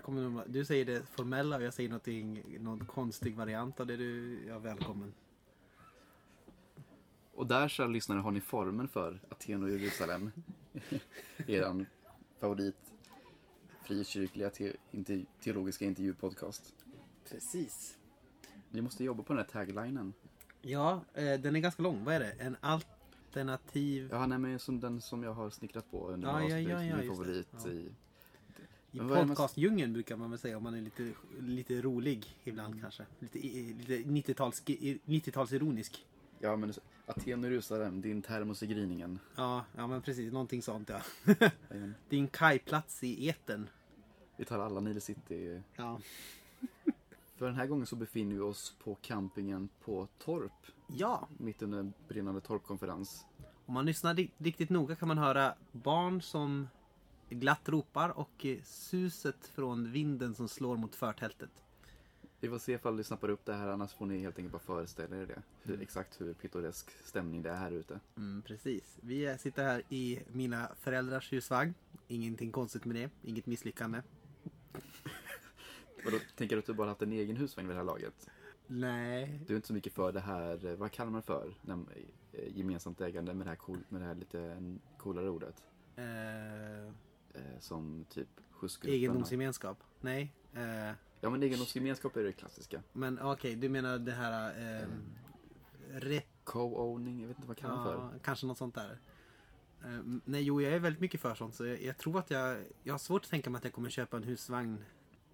Jag kommer, du säger det formella och jag säger någonting, någon konstig variant av det du... Ja, välkommen. Och där, kära lyssnare, har ni formen för Aten och Jerusalem. Eran favorit frikyrkliga te- intervju- teologiska intervjupodcast. Precis. Vi måste jobba på den här taglinen. Ja, eh, den är ganska lång. Vad är det? En alternativ... Ja, nej, men som den som jag har snickrat på under Ja, ja, ja, ja, favorit Ja. i... I podcastdjungeln brukar man väl säga om man är lite, lite rolig ibland kanske. Lite, lite 90-tals, 90-talsironisk. Ja, men Aten och Jerusalem, din termos i gryningen. Ja, ja men precis. Någonting sånt ja. Din kajplats i etern. Vi tar alla Nile City. Ja. För den här gången så befinner vi oss på campingen på Torp. Ja, Mitt under brinnande torpkonferens. om man lyssnar ri- riktigt noga kan man höra barn som glatt ropar och eh, suset från vinden som slår mot förtältet. Vi får se ifall ni snappar upp det här, annars får ni helt enkelt bara föreställa er det. Hur, exakt hur pittoresk stämning det är här ute. Mm, precis. Vi eh, sitter här i mina föräldrars husvagn. Ingenting konstigt med det. Inget misslyckande. Och då tänker du att du bara haft en egen husvagn vid det här laget? Nej. Du är inte så mycket för det här, eh, vad kallar man det för? Gemensamt ägande med det här, cool, med det här lite coolare ordet. Eh, som typ skjutsgruppen. egendomsgemenskap? Nej. Eh, Ja men egendomsgemenskap är det klassiska. men okej, du menar det här... Eh, re- Co-owning, jag vet inte vad kallar man för. ja, kanske något sånt där. Eh, nej, jo, jag är väldigt mycket för sånt. Så jag, jag tror att jag... Jag har svårt att tänka mig att jag kommer köpa en husvagn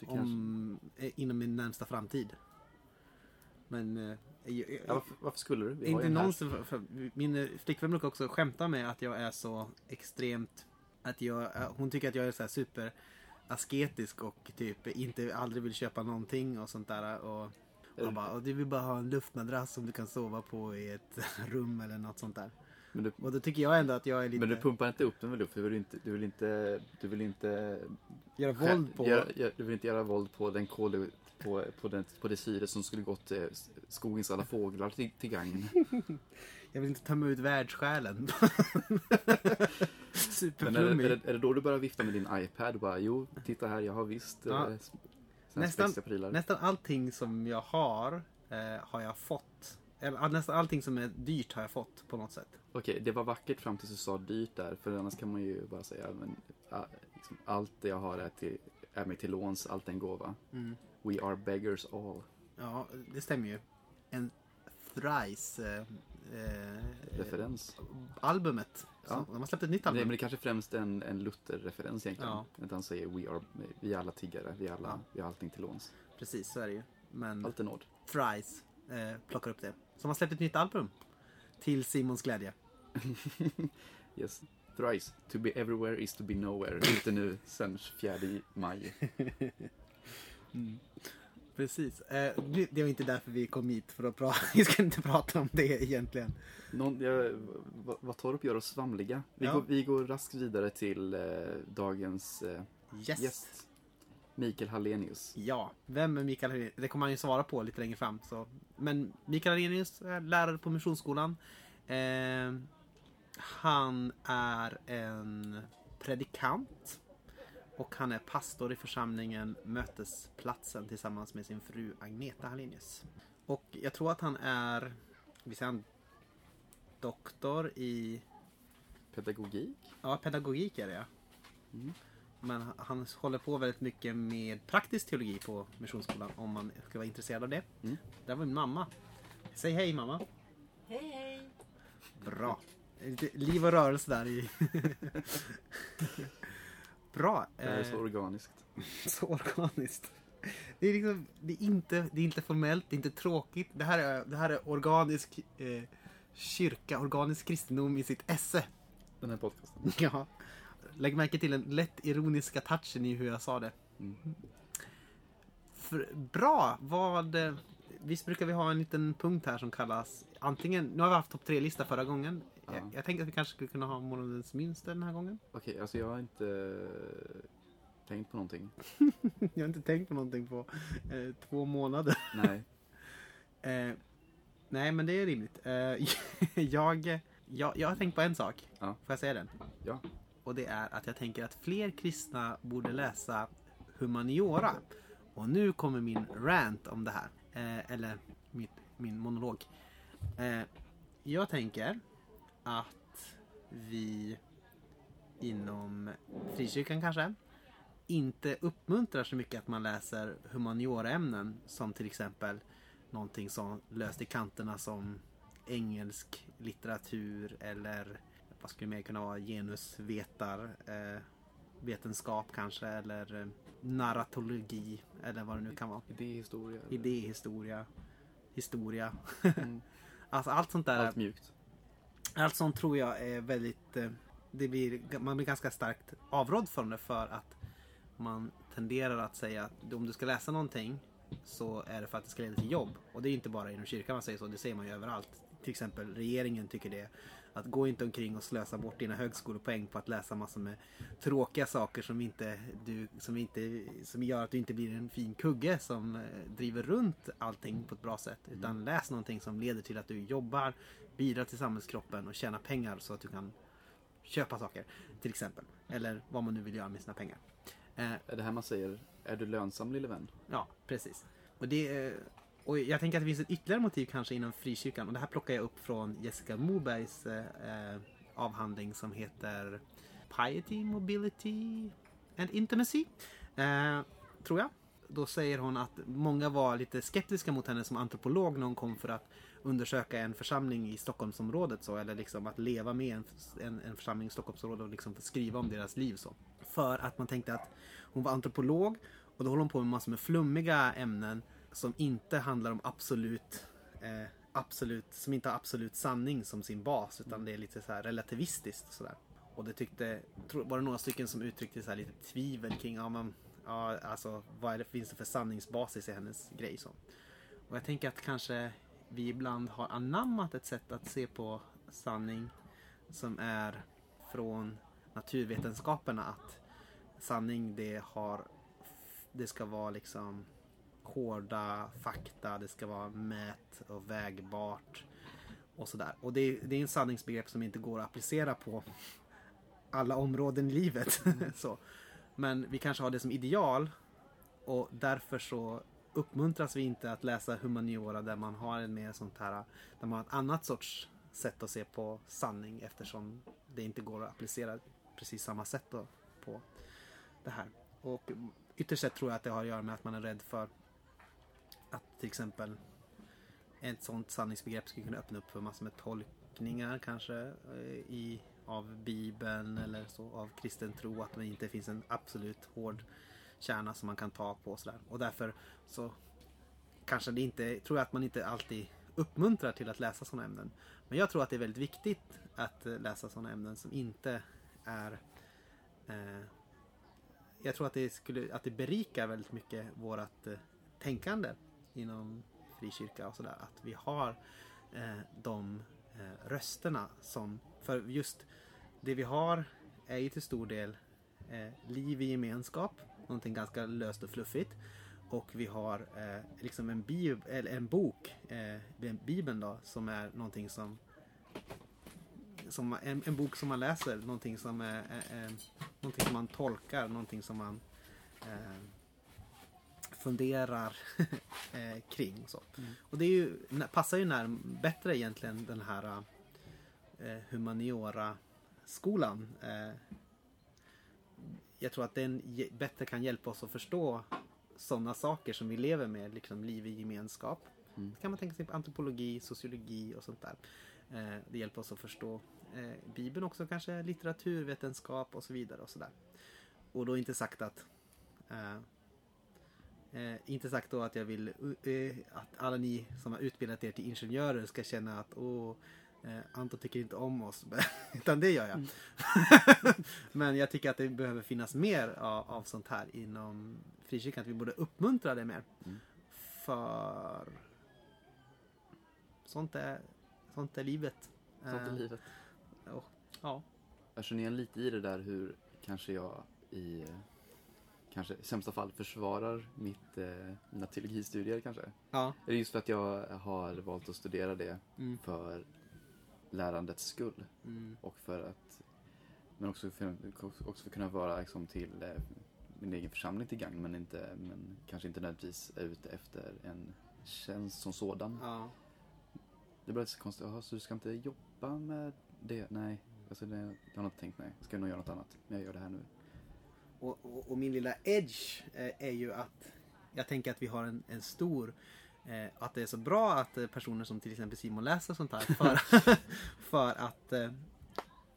Du kanske... om, eh, inom min närmsta framtid. Men... Eh, jag, Ja, varför, skulle du? Vi Inte för, för min eh, flickvän brukar också skämta med att jag är så extremt att jag, eh, hon tycker att jag är så super asketisk och typ inte aldrig vill köpa någonting och sånt där och man bara, och du vill bara ha en luftmadrass som du kan sova på i ett rum eller något sånt där. Men du, Och då tycker jag ändå att jag är lite, men du pumpar inte upp den med luft, du vill inte, du vill inte, du vill inte göra våld på. Göra, gör- du vill inte göra våld på den kol, på, på, den, på det syre som skulle gått eh, skogens alla fåglar till, till gagn. Jag vill inte tömma ut världssjälen. Men är, det- Superflummig. är, det, är det då du börjar vifta med din iPad och bara jo, titta här, jag har visst Ja. eh, s- såna här Nästan- spexiga prylar. Nästan allting som jag har eh, har jag fått. Eller ah, nästan allting som är dyrt har jag fått på något sätt. Okej, det var vackert fram tills du sa dyrt där, för annars kan man ju bara säga men, ah, liksom, allt det jag har är, till, är mig till låns, allt är en gåva. We are beggars all. Ja, det stämmer ju. En Thrice eh, eh, Referens. albumet. Ja. De har släppt ett nytt Nej, album. men det är kanske främst en, en Luther-referens egentligen. Ja. Att han säger we are, vi är alla tiggare, vi är alla, Ja. vi har allting till låns. Precis, så är det ju. Men Allt nåd. Thrice eh, plockar upp det. Som har släppt ett nytt album. Till Simons glädje. Yes. Thrice. To be everywhere is to be nowhere. Ute nu sen 4 maj. Precis. Eh, det var inte därför vi kom hit för att prata. Vi ska inte prata om det egentligen. Någon, jag, vad, vad Torp gör oss svamliga. Vi, Ja. går, vi går raskt vidare till eh, dagens eh, Yes. gäst. Mikael Hallenius. Ja, vem är Mikael Hallenius? Det kommer han ju svara på lite längre fram. Så. Men Mikael Hallenius är lärare på Missionsskolan. Eh, han är en predikant. Och han är pastor i församlingen Mötesplatsen tillsammans med sin fru Agneta Hallenius. Och jag tror att han är, vi säger han, doktor i Pedagogik. Ja, pedagogik är det ja. Mm. Men han- håller på väldigt mycket med praktisk teologi på Missionsskolan om man ska vara intresserad av det. Mm. Där var min mamma. Säg hej mamma. Hej hej! Bra. Lite liv och rörelse där i... Bra. Det är så Eh, organiskt. så organiskt. Det är, liksom, det, är inte, det är inte formellt, det är inte tråkigt. Det här är, det här är organisk eh, kyrka, organisk kristendom i sitt esse. Den här podcasten. Ja. Lägg märke till den lätt ironiska touchen i hur jag sa det. Mm. För, bra! Vad... eh, Visst brukar vi ha en liten punkt här som kallas antingen... Nu har vi haft topp tre-lista förra gången. Ja. Jag, jag tänkte att vi kanske skulle kunna ha månadens minsta den här gången. Okej, alltså jag har inte eh, tänkt på någonting. jag har inte tänkt på någonting på eh, två månader. Nej. Eh, nej, men det är rimligt. Eh, jag, jag, jag har tänkt på en sak. Ja. Får jag säga den? Ja. Och det är att jag tänker att fler kristna borde läsa humaniora. Och nu kommer min rant om det här. Eh, eller mitt, min monolog. Eh, jag tänker att vi inom frikyrkan kanske inte uppmuntrar så mycket att man läser humanioraämnen som till exempel någonting som löst i kanterna som engelsk litteratur eller vad skulle mer kunna vara? Genusvetar, eh, vetenskap kanske eller eh, narratologi eller vad det nu kan vara. Idéhistoria. Idéhistoria, historia. Mm. Alltså allt sånt där. Allt mjukt. Allt sånt tror jag är väldigt... eh, Det blir, man blir ganska starkt avrådd från det för att man tenderar att säga att om du ska läsa någonting så är det för att det ska leda till jobb. Och det är inte bara inom kyrkan man säger så, det säger man ju överallt. Till exempel regeringen tycker det. Att gå inte omkring och slösa bort dina högskolepoäng på att läsa massor med tråkiga saker som inte, du, som inte, som gör att du inte blir en fin kugge som eh, driver runt allting på ett bra sätt. Utan läs någonting som leder till att du jobbar, bidrar till samhällskroppen och tjänar pengar så att du kan köpa saker. Till exempel. Eller vad man nu vill göra med sina pengar. Eh, Är det här man säger, är du lönsam lille vän? Ja, precis. Och, det, eh, och jag tänker att det finns ett ytterligare motiv kanske inom frikyrkan. Och det här plockar jag upp från Jessica Mobergs eh, eh, avhandling som heter Piety, Mobility and Intimacy. Eh, tror jag. Då säger hon att många var lite skeptiska mot henne som antropolog när hon kom för att undersöka en församling i Stockholmsområdet. Så, eller liksom att leva med en, en, en församling i Stockholmsområdet och liksom skriva om deras liv. Så. För att man tänkte att hon var antropolog och då håller hon på med massor med flummiga ämnen som inte handlar om absolut, eh, absolut som inte har absolut sanning som sin bas utan det är lite så här relativistiskt. och sådär. Och det tyckte, var det några stycken som uttryckte så här lite tvivel kring, ja men, ja alltså vad är det, finns det för sanningsbasis i hennes grej så. Och jag tänker att kanske vi ibland har anammat ett sätt att se på sanning som är från naturvetenskaperna att sanning det har det ska vara liksom hårda fakta, det ska vara mät och vägbart och sådär. Och det är, det är en sanningsbegrepp som inte går att applicera på alla områden i livet. så. Men vi kanske har det som ideal och därför så uppmuntras vi inte att läsa humaniora där man har en mer sånt här, där man har ett annat sorts sätt att se på sanning eftersom det inte går att applicera precis samma sätt då på det här. Och ytterst sett tror jag att det har att göra med att man är rädd för att till exempel ett sånt sanningsbegrepp skulle kunna öppna upp för massor med tolkningar kanske eh, i, av Bibeln eller så, av kristen tro. Att det inte finns en absolut hård kärna som man kan ta på och sådär. Och därför så kanske det inte, tror jag att man inte alltid uppmuntrar till att läsa sådana ämnen. Men jag tror att det är väldigt viktigt att eh, läsa sådana ämnen som inte är eh, jag tror att det, skulle, att det berikar väldigt mycket vårt eh, tänkande inom frikyrka och sådär. Att vi har eh, de eh, rösterna som, för just det vi har är ju till stor del eh, liv i gemenskap, någonting ganska löst och fluffigt. Och vi har eh, liksom en, bib, eller en bok, eh, Bibeln då, som är någonting som som, en, en bok som man läser, någonting som, är, är, någonting som man tolkar, någonting som man eh, funderar eh, kring. Så. Mm. Och det är ju, passar ju när, bättre egentligen den här eh, humaniora-skolan. Eh, jag tror att den bättre kan hjälpa oss att förstå sådana saker som vi lever med, liksom liv i gemenskap. Mm. Det kan man tänka sig på antropologi, sociologi och sånt där. Eh, det hjälper oss att förstå eh, Bibeln också kanske, litteraturvetenskap och så vidare och sådär. Och då inte sagt att eh, eh, inte sagt då att jag vill att alla ni som har utbildat er till ingenjörer ska känna att åh, eh, Anton tycker inte om oss. Utan det gör jag. Mm. Men jag tycker att det behöver finnas mer av, av sånt här inom frikyrkan. Att vi borde uppmuntra det mer. Mm. För sånt är, sånt är livet. Sånt är Eh, livet. och, ja. Jag känner igen lite i det där hur kanske jag i eh, kanske i sämsta fall försvarar mitt, eh, mina teologistudier kanske. Ja. Är det just för att jag har valt att studera det Mm. för lärandets skull Mm. och för att men också för, också för att kunna vara liksom, till eh, min egen församling till gagn men, inte, men kanske inte nödvändigtvis är ute efter en tjänst som sådan. Ja. Det blir så konstigt, Jaha, så du ska inte jobba med det? Nej, alltså det, jag har inte tänkt mig. Jag ska nog göra något annat, men jag gör det här nu. Och, och, och min lilla edge eh, är ju att jag tänker att vi har en, en stor eh, att det är så bra att eh, personer som till exempel Simon läser sånt här för, för att eh,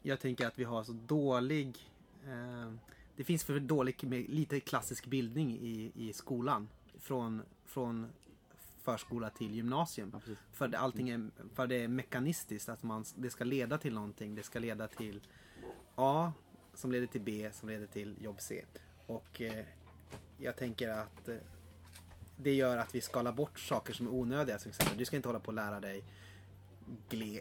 jag tänker att vi har så dålig eh, det finns för dålig lite klassisk bildning i, i skolan från, från förskola till gymnasium. Ja. För det, allting är, för det är mekanistiskt. Att man, det ska leda till någonting. Det ska leda till A som leder till B som leder till jobb C. Och eh, jag tänker att eh, det gör att vi skalar bort saker som är onödiga. Till exempel, du ska inte hålla på att lära dig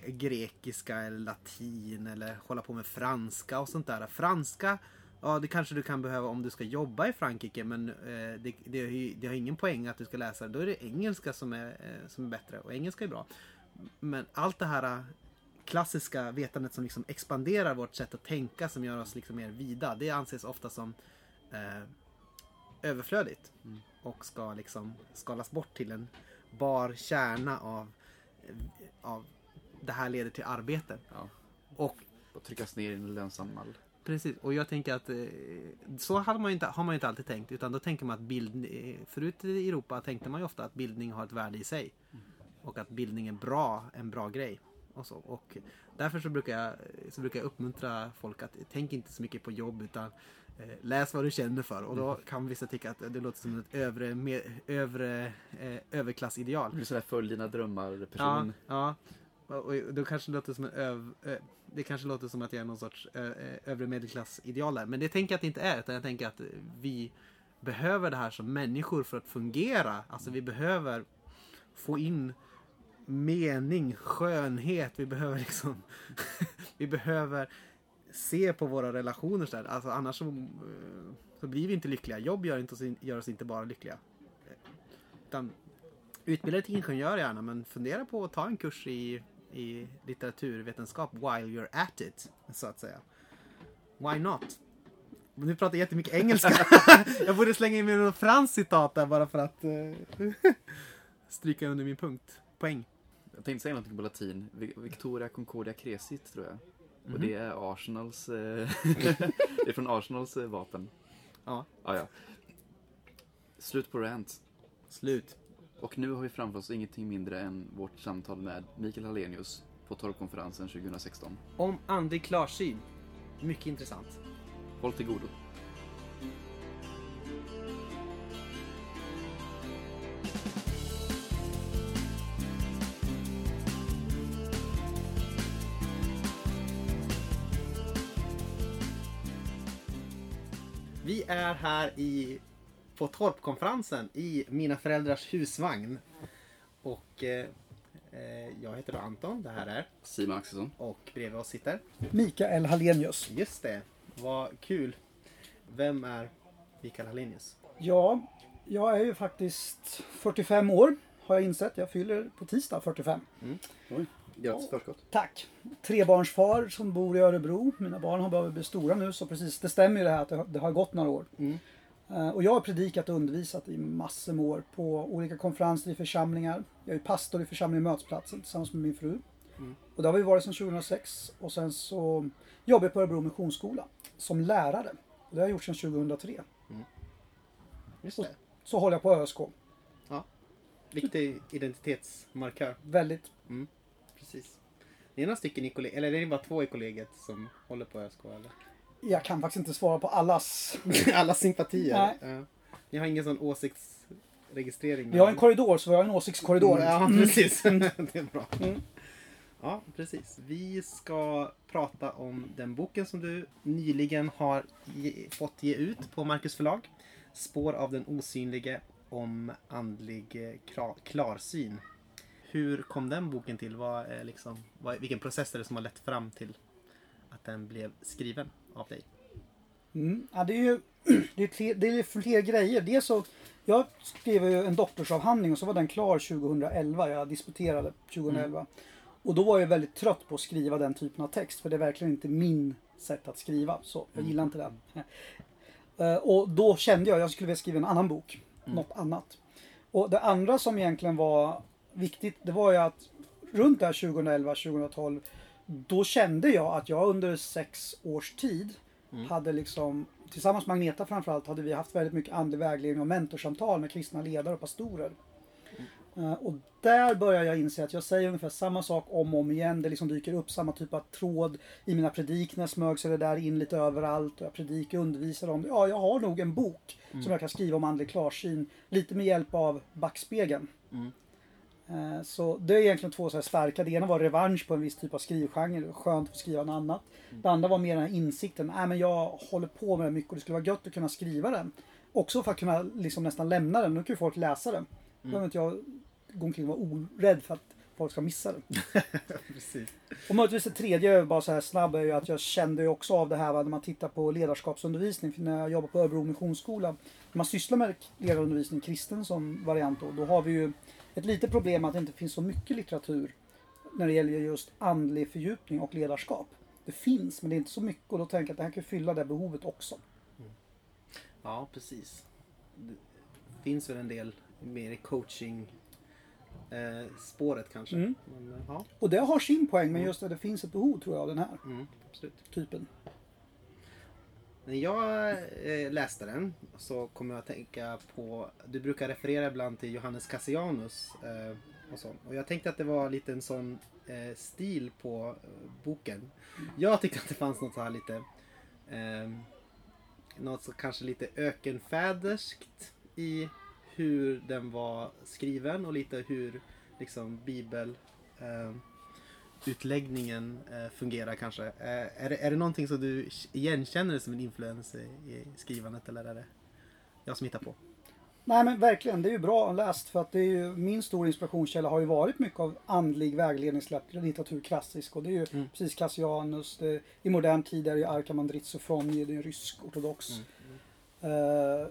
grekiska eller latin eller hålla på med franska och sånt där. Franska, ja det kanske du kan behöva om du ska jobba i Frankrike men eh, det, det, har ju- det har ingen poäng att du ska läsa det. Då är det engelska som är, eh, som är bättre och engelska är bra. Men allt det här eh, klassiska vetandet som liksom expanderar vårt sätt att tänka som gör oss liksom mer vida. Det anses ofta som eh, överflödigt. Och ska liksom skalas bort till en bar kärna av, av det här leder till arbete. Ja. Och Och tryckas ner i en lönsam mall. Precis, och jag tänker att eh, så hade man inte, har man inte alltid tänkt. Utan då tänker man att bild, eh, förut i Europa tänkte man ju ofta att bildning har ett värde i sig. Och att bildning är bra, en bra grej. Och, så. och därför så brukar, jag, så brukar jag uppmuntra folk att tänk inte så mycket på jobb utan läs vad du känner för. Och då kan vissa tycka att det låter som ett övre, mer, övre eh, överklassideal. Du är sådär följ dina Ja, drömmar-person. ja. Och och då kanske det låter som en öv, ö, Det kanske låter som att jag är någon sorts ö, övre medelklassideal där. Men det tänker jag att det inte är. Utan jag tänker att vi behöver det här som människor för att fungera. Alltså vi behöver få in mening, skönhet. Vi behöver liksom Vi behöver se på våra relationer så där. Alltså annars så, eh, så blir vi inte lyckliga. Jobb gör, inte oss, gör oss inte bara lyckliga. Utan Utbilda till ingenjör gärna men fundera på att ta en kurs i, i litteraturvetenskap while you're at it. Så att säga. Why not? Nu pratar jag jättemycket engelska. jag borde slänga in med något franskt citat där bara för att eh, stryka under min punkt. Poäng. Jag tänkte säga någonting på latin. Vi- Victoria Concordia Crescit tror jag. Mhm. Och det är Arsenals... Eh, det är från Arsenals eh, vapen. Ja. Ah, ja. Slut på rant. Slut. Och nu har vi framför oss ingenting mindre än vårt samtal med Mikael Hallenius på Torpkonferensen 2016. Om andlig klarsyn. Mycket intressant. Håll till godo. Är här i, på Torpkonferensen i mina föräldrars husvagn. Och eh, eh, jag heter då Anton, det här är. Simon Axelsson. Och bredvid oss sitter. Mikael Hallenius. Just det, vad kul. Vem är Mikael Hallenius? Ja, jag är ju faktiskt 45 år har jag insett. Jag fyller på tisdag 45. Oj, grattis förskott. Tack! Trebarnsfar som bor i Örebro. Mina barn har börjat bli stora nu så precis, det stämmer ju det här att det, har- gått några år. Mm. Eh, Och jag har predikat och undervisat i massor med år på olika konferenser i församlingar. Jag är pastor i församlingen Mötesplatsen tillsammans med min fru. Mm. Och det har vi varit sedan 2006 och sen så jobbar jag på Örebro Missionsskola som lärare. Och det har jag gjort sedan 2003. Just det. Så håller jag på ÖSK. Viktig identitetsmarkör. Väldigt Precis. Ni är några stycken i kollegiet, eller är det bara två i kollegiet som håller på ÖSK eller? Jag kan faktiskt inte svara på allas. Alla sympatier. Nej. Ja. Ni har ingen sån åsiktsregistrering? Vi har en korridor så vi har en åsiktskorridor. Ja, precis. det är bra. Mm. Ja, precis. Vi ska prata om den boken som du nyligen har ge, fått ge ut på Marcus förlag. Spår av den osynlige om andlig klarsyn. Hur kom den boken till? Vad är liksom, vad, vilken process är det som har lett fram till att den blev skriven av dig? Mm. Ja, det är ju det är fler, det är fler grejer. Dels så, jag skrev ju en doktorsavhandling och så var den klar 2011. Jag disputerade 2011. Och då var jag väldigt trött på att skriva den typen av text. För det är verkligen inte min sätt att skriva. Så jag gillar inte det. Eh, och då kände jag att jag skulle vilja skriva en annan bok. Mm. Något annat. Och det andra som egentligen var viktigt, det var ju att runt där 2011, 2012, då kände jag att jag under sex års tid Mm. hade liksom, tillsammans med Agneta framförallt, hade vi haft väldigt mycket andlig vägledning och mentorsamtal med kristna ledare och pastorer. Eh, Och där börjar jag inse att jag säger ungefär samma sak om och om igen. Det liksom dyker upp samma typ av tråd i mina predikningar smög sig det där in lite överallt. Och jag predikar och undervisar om det. Ja, jag har nog en bok som jag kan skriva om andlig klarsyn. Lite med hjälp av backspegeln. Mm. Eh, Så det är egentligen två så här starka. Det ena var revansch på en viss typ av skrivgenre. Skönt att få skriva något annat. Det andra var mer den här insikten. Nej, men jag håller på med det mycket och det skulle vara gött att kunna skriva den. Också för att kunna liksom nästan lämna den. Nu kan ju folk läsa den. Då behöver inte jag gå omkring och vara orädd för att folk ska missa den. Och möjligtvis det tredje, bara så här snabb, är ju att jag kände ju också av det här va, när man tittar på ledarskapsundervisning. För när jag jobbar på Örebro Missionsskola. När man sysslar med ledarundervisning, kristen som variant då, då har vi ju ett litet problem att det inte finns så mycket litteratur när det gäller just andlig fördjupning och ledarskap. Det finns, men det är inte så mycket och då tänker jag att det här kan fylla det behovet också. Ja, precis. Det finns väl en del mer i coaching eh, spåret kanske. Mm. Men, eh, ja, Och det har sin poäng, men just att det finns ett behov tror jag av den här mm, typen. När jag eh, läste den så kom jag att tänka på, du brukar referera ibland till Johannes Cassianus. Eh, och, så. och jag tänkte att det var lite en sån eh, stil på eh, boken. Jag tyckte att det fanns något så här lite, eh, något så kanske lite ökenfäderskt i hur den var skriven och lite hur liksom bibel eh, utläggningen eh, fungerar kanske. Eh, är, det, är det någonting som du igenkänner som en influens i, i skrivandet eller är det jag som hittar på? Nej men verkligen, det är ju bra läst för att det är ju, min stora inspirationskälla har ju varit mycket av andlig vägledningslitteratur klassisk och det är ju Mm. precis Cassianus, det, i modern tid är det ju Arkamandrits och Fromje, det är en rysk ortodox. Eh,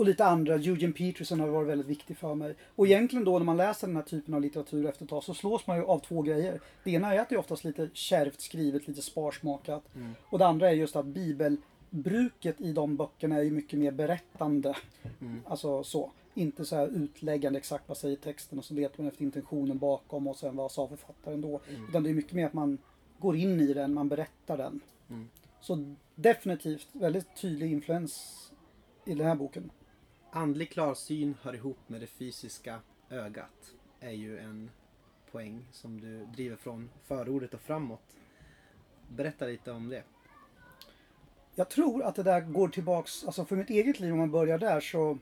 och lite andra, Eugene Peterson har varit väldigt viktig för mig. Och egentligen då när man läser den här typen av litteratur efter ett tag så slås man ju av två grejer. Det ena är att det är oftast lite kärvt skrivet, lite sparsmakat. Mm. Och det andra är just att bibelbruket i de böckerna är ju mycket mer berättande. Mm. Alltså så. Inte så här utläggande exakt vad säger texten och så letar man efter intentionen bakom och sen vad sa författaren då. Mm. Utan det är mycket mer att man går in i den, man berättar den. Mm. Så definitivt väldigt tydlig influens i den här boken. Andlig klarsyn hör ihop med det fysiska ögat. Är ju en poäng som du driver från förordet och framåt. Berätta lite om det. Jag tror att det där går tillbaks, alltså för mitt eget liv om man börjar där så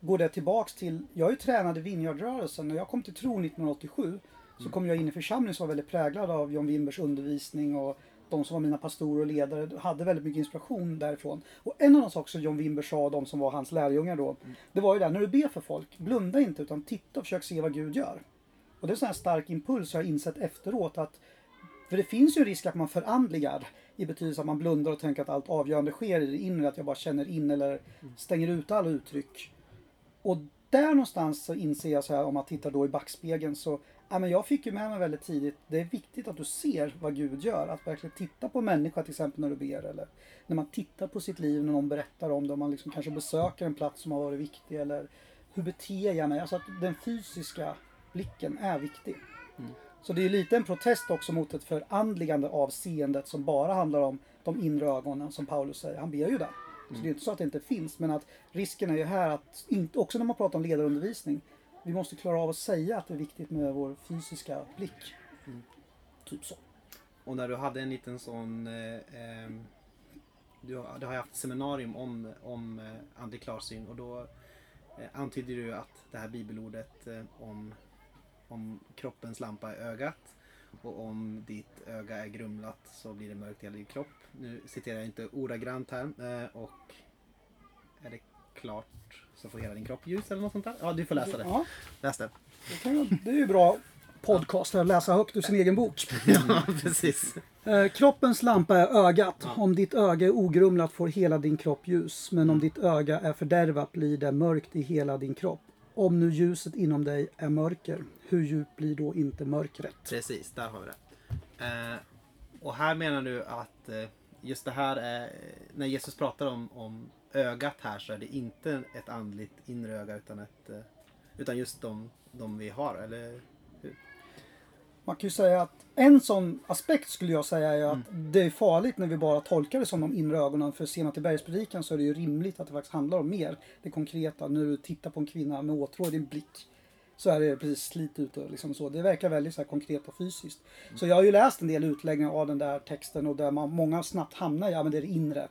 går det tillbaks till, jag är ju tränad i Vineyardrörelsen. När jag kom till tro 1987 så kom jag in i församlingen som var väldigt präglad av John Wimbers undervisning och de som var mina pastorer och ledare hade väldigt mycket inspiration därifrån. Och en av de saker som John Wimber sa, de som var hans lärjungar då, det var ju det när du ber för folk, blunda inte utan titta och försök se vad Gud gör. Och det är en sån här stark impuls jag har insett efteråt att för det finns ju en risk att man förandligar i betydelse att man blundar och tänker att allt avgörande sker i det inre, att jag bara känner in eller stänger ut alla uttryck. Och där någonstans så inser jag så här om man tittar då i backspegeln så ja, men jag fick ju med mig väldigt tidigt, det är viktigt att du ser vad Gud gör. Att verkligen titta på människa till exempel när du ber eller när man tittar på sitt liv när någon berättar om det, om man liksom kanske besöker en plats som har varit viktig eller hur beter jag mig? Alltså att den fysiska blicken är viktig. Så det är lite en protest också mot ett förandligande av seendet som bara handlar om de inre ögonen som Paulus säger. Han ber ju där. Så det är inte så att det inte finns men att risken är ju här att, också när man pratar om ledarundervisning, vi måste klara av att säga att det är viktigt med vår fysiska blick. Typ så. Och när du hade en liten sån... Eh, eh, du, har- du har haft seminarium om, om eh, andlig klarsyn och då eh, antydde du att det här bibelordet eh, om, om kroppens lampa är ögat och om ditt öga är grumlat så blir det mörkt i hela din kropp. Nu citerar jag inte ordagrant här eh, och är det klart så får hela din kropp ljus eller något sånt där? Ja, du får läsa det. Ja, Läs det. det, kan ju, det är ju bra podcast att läsa högt ur sin egen bok. Ja, precis. Eh, kroppens lampa är ögat. Om ditt öga är ogrumlat får hela din kropp ljus. Men om ditt öga är fördärvat blir det mörkt i hela din kropp. Om nu ljuset inom dig är mörker, hur djupt blir då inte mörkret? Precis, där har vi det. Eh, och här menar du att eh, just det här är när Jesus pratar om, om ögat här så är det inte ett andligt inre öga utan ett eh, utan just de, de vi har, eller hur? Man kan ju säga att en sån aspekt skulle jag säga är att det är farligt när vi bara tolkar det som de inre ögonen. För ser man till bergspredikan så är det ju rimligt att det faktiskt handlar om mer det konkreta. När du tittar på en kvinna med åtrå i din blick så är det precis slit ut och liksom så. Det verkar väldigt så konkret och fysiskt. Så jag har ju läst en del utläggningar av den där texten och där man, många snabbt hamnar i, ja men det är det inre.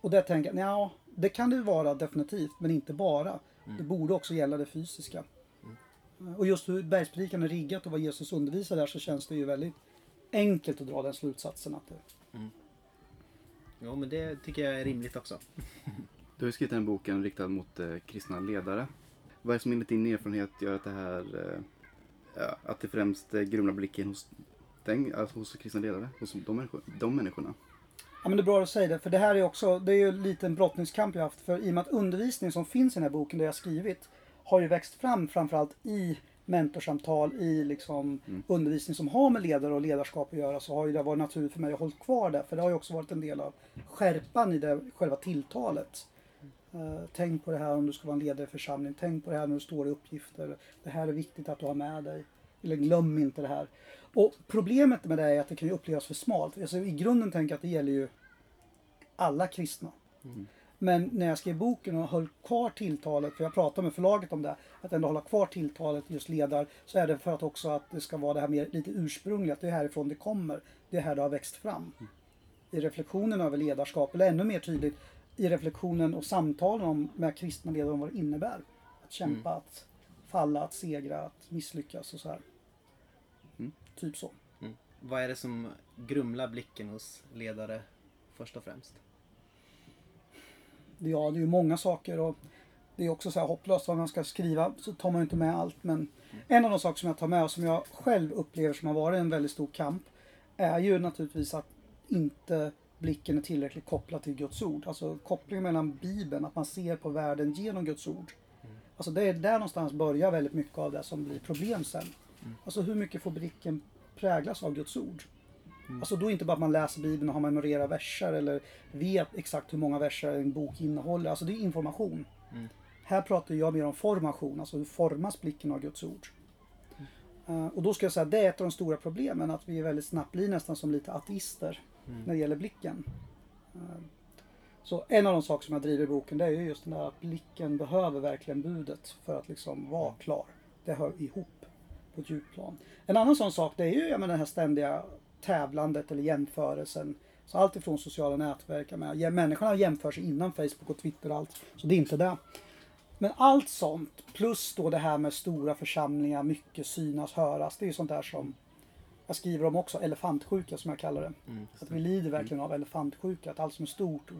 Och där tänker jag, ja det kan det vara definitivt, men inte bara. Det borde också gälla det fysiska. Och just hur bergspredikan är riggat och vad Jesus undervisar där så känns det ju väldigt enkelt att dra den slutsatsen att det, Jo, men det tycker jag är rimligt också. Du har ju skrivit den boken riktad mot eh, kristna ledare. Vad är det som enligt din erfarenhet gör att det här, eh, att det främst eh, grumlar blicken hos, den, alltså hos kristna ledare, hos de, människor, de människorna? Ja men det är bra att säga det, för det här är också, det är ju lite en brottningskamp jag haft. För i och med att undervisningen som finns i den här boken, det jag skrivit, har ju växt fram framförallt i mentorsamtal, i liksom undervisning som har med ledare och ledarskap att göra, så har ju det varit naturligt för mig att hålla kvar det. För det har ju också varit en del av skärpan i det, själva tilltalet. Eh, tänk på det här om du ska vara en ledare i församling. Tänk på det här när du står i uppgifter. Det här är viktigt att du har med dig. Eller glöm inte det här. Och problemet med det är att det kan ju upplevas för smalt. Alltså, I grunden tänker jag att det gäller ju alla kristna. Men när jag skrev boken och höll kvar tilltalet, för jag pratade med förlaget om det, att ändå hålla kvar tilltalet just ledar, så är det för att också att det ska vara det här mer lite ursprungliga, att det är härifrån det kommer. Det är här det har växt fram. I reflektionen över ledarskap, eller ännu mer tydligt, i reflektionen och samtalen om, med kristna ledare om vad det innebär. Att kämpa, att falla, att segra, att misslyckas och så här. Typ så. Mm. Vad är det som grumlar blicken hos ledare först och främst? Ja, det är ju många saker och det är också så här hopplöst vad man ska skriva så tar man ju inte med allt. Men en av de saker som jag tar med och som jag själv upplever som har varit en väldigt stor kamp är ju naturligtvis att inte blicken är tillräckligt kopplad till Guds ord. Alltså kopplingen mellan Bibeln, att man ser på världen genom Guds ord. Alltså det är där någonstans börjar väldigt mycket av det som blir problem sen. Alltså hur mycket får blicken präglas av Guds ord? Alltså då inte bara att man läser Bibeln och har memorerat verser eller vet exakt hur många verser en bok innehåller. Alltså det är information. Här pratar jag mer om formation, alltså hur formas blicken av Guds ord. Eh, och då ska jag säga att det är ett av de stora problemen, att vi är väldigt snabbt blir nästan som lite ateister när det gäller blicken. Eh, så en av de saker som jag driver i boken det är ju just den där att blicken behöver verkligen budet för att liksom vara klar. Det hör ihop på ett djupt plan. En annan sån sak det är ju ja, men den här ständiga tävlandet eller jämförelsen. Så allt ifrån sociala nätverk, ja, människorna jämför sig innan Facebook och Twitter och allt. Så det är inte det. Men allt sånt, plus då det här med stora församlingar, mycket synas, höras. Det är ju sånt där som jag skriver om också, elefantsjuka som jag kallar det. att vi lider verkligen av elefantsjuka, att allt som är stort.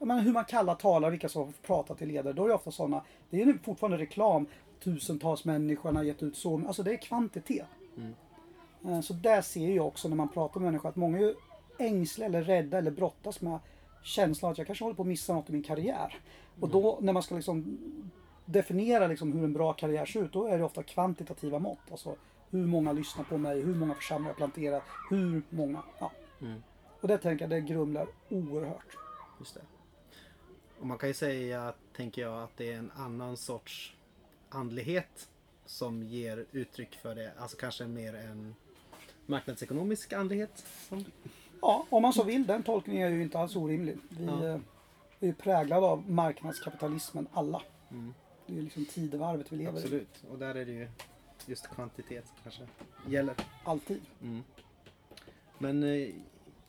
Jag menar, hur man kallar talare, vilka som får prata till ledare, då är det ofta sådana. Det är fortfarande reklam. Tusentals människor har gett ut så. Alltså det är kvantitet. Eh, Så där ser jag också när man pratar med människor att många är ängsliga eller rädda eller brottas med känslan att jag kanske håller på att missa något i min karriär. Och då när man ska liksom definiera liksom hur en bra karriär ser ut, då är det ofta kvantitativa mått. Alltså hur många lyssnar på mig, hur många församlingar jag planterat, hur många. Ja. Och det tänker jag, det grumlar oerhört. Just det. Och man kan ju säga, tänker jag, att det är en annan sorts andlighet som ger uttryck för det. Alltså kanske mer en marknadsekonomisk andlighet. Som... Ja, om man så vill. Den tolkningen är ju inte alls orimlig. Vi Ja. eh, är ju präglade av marknadskapitalismen alla. Det är ju liksom tidevarvet vi lever i. Absolut. Och där är det ju just kvantitet kanske gäller. Alltid. Men eh,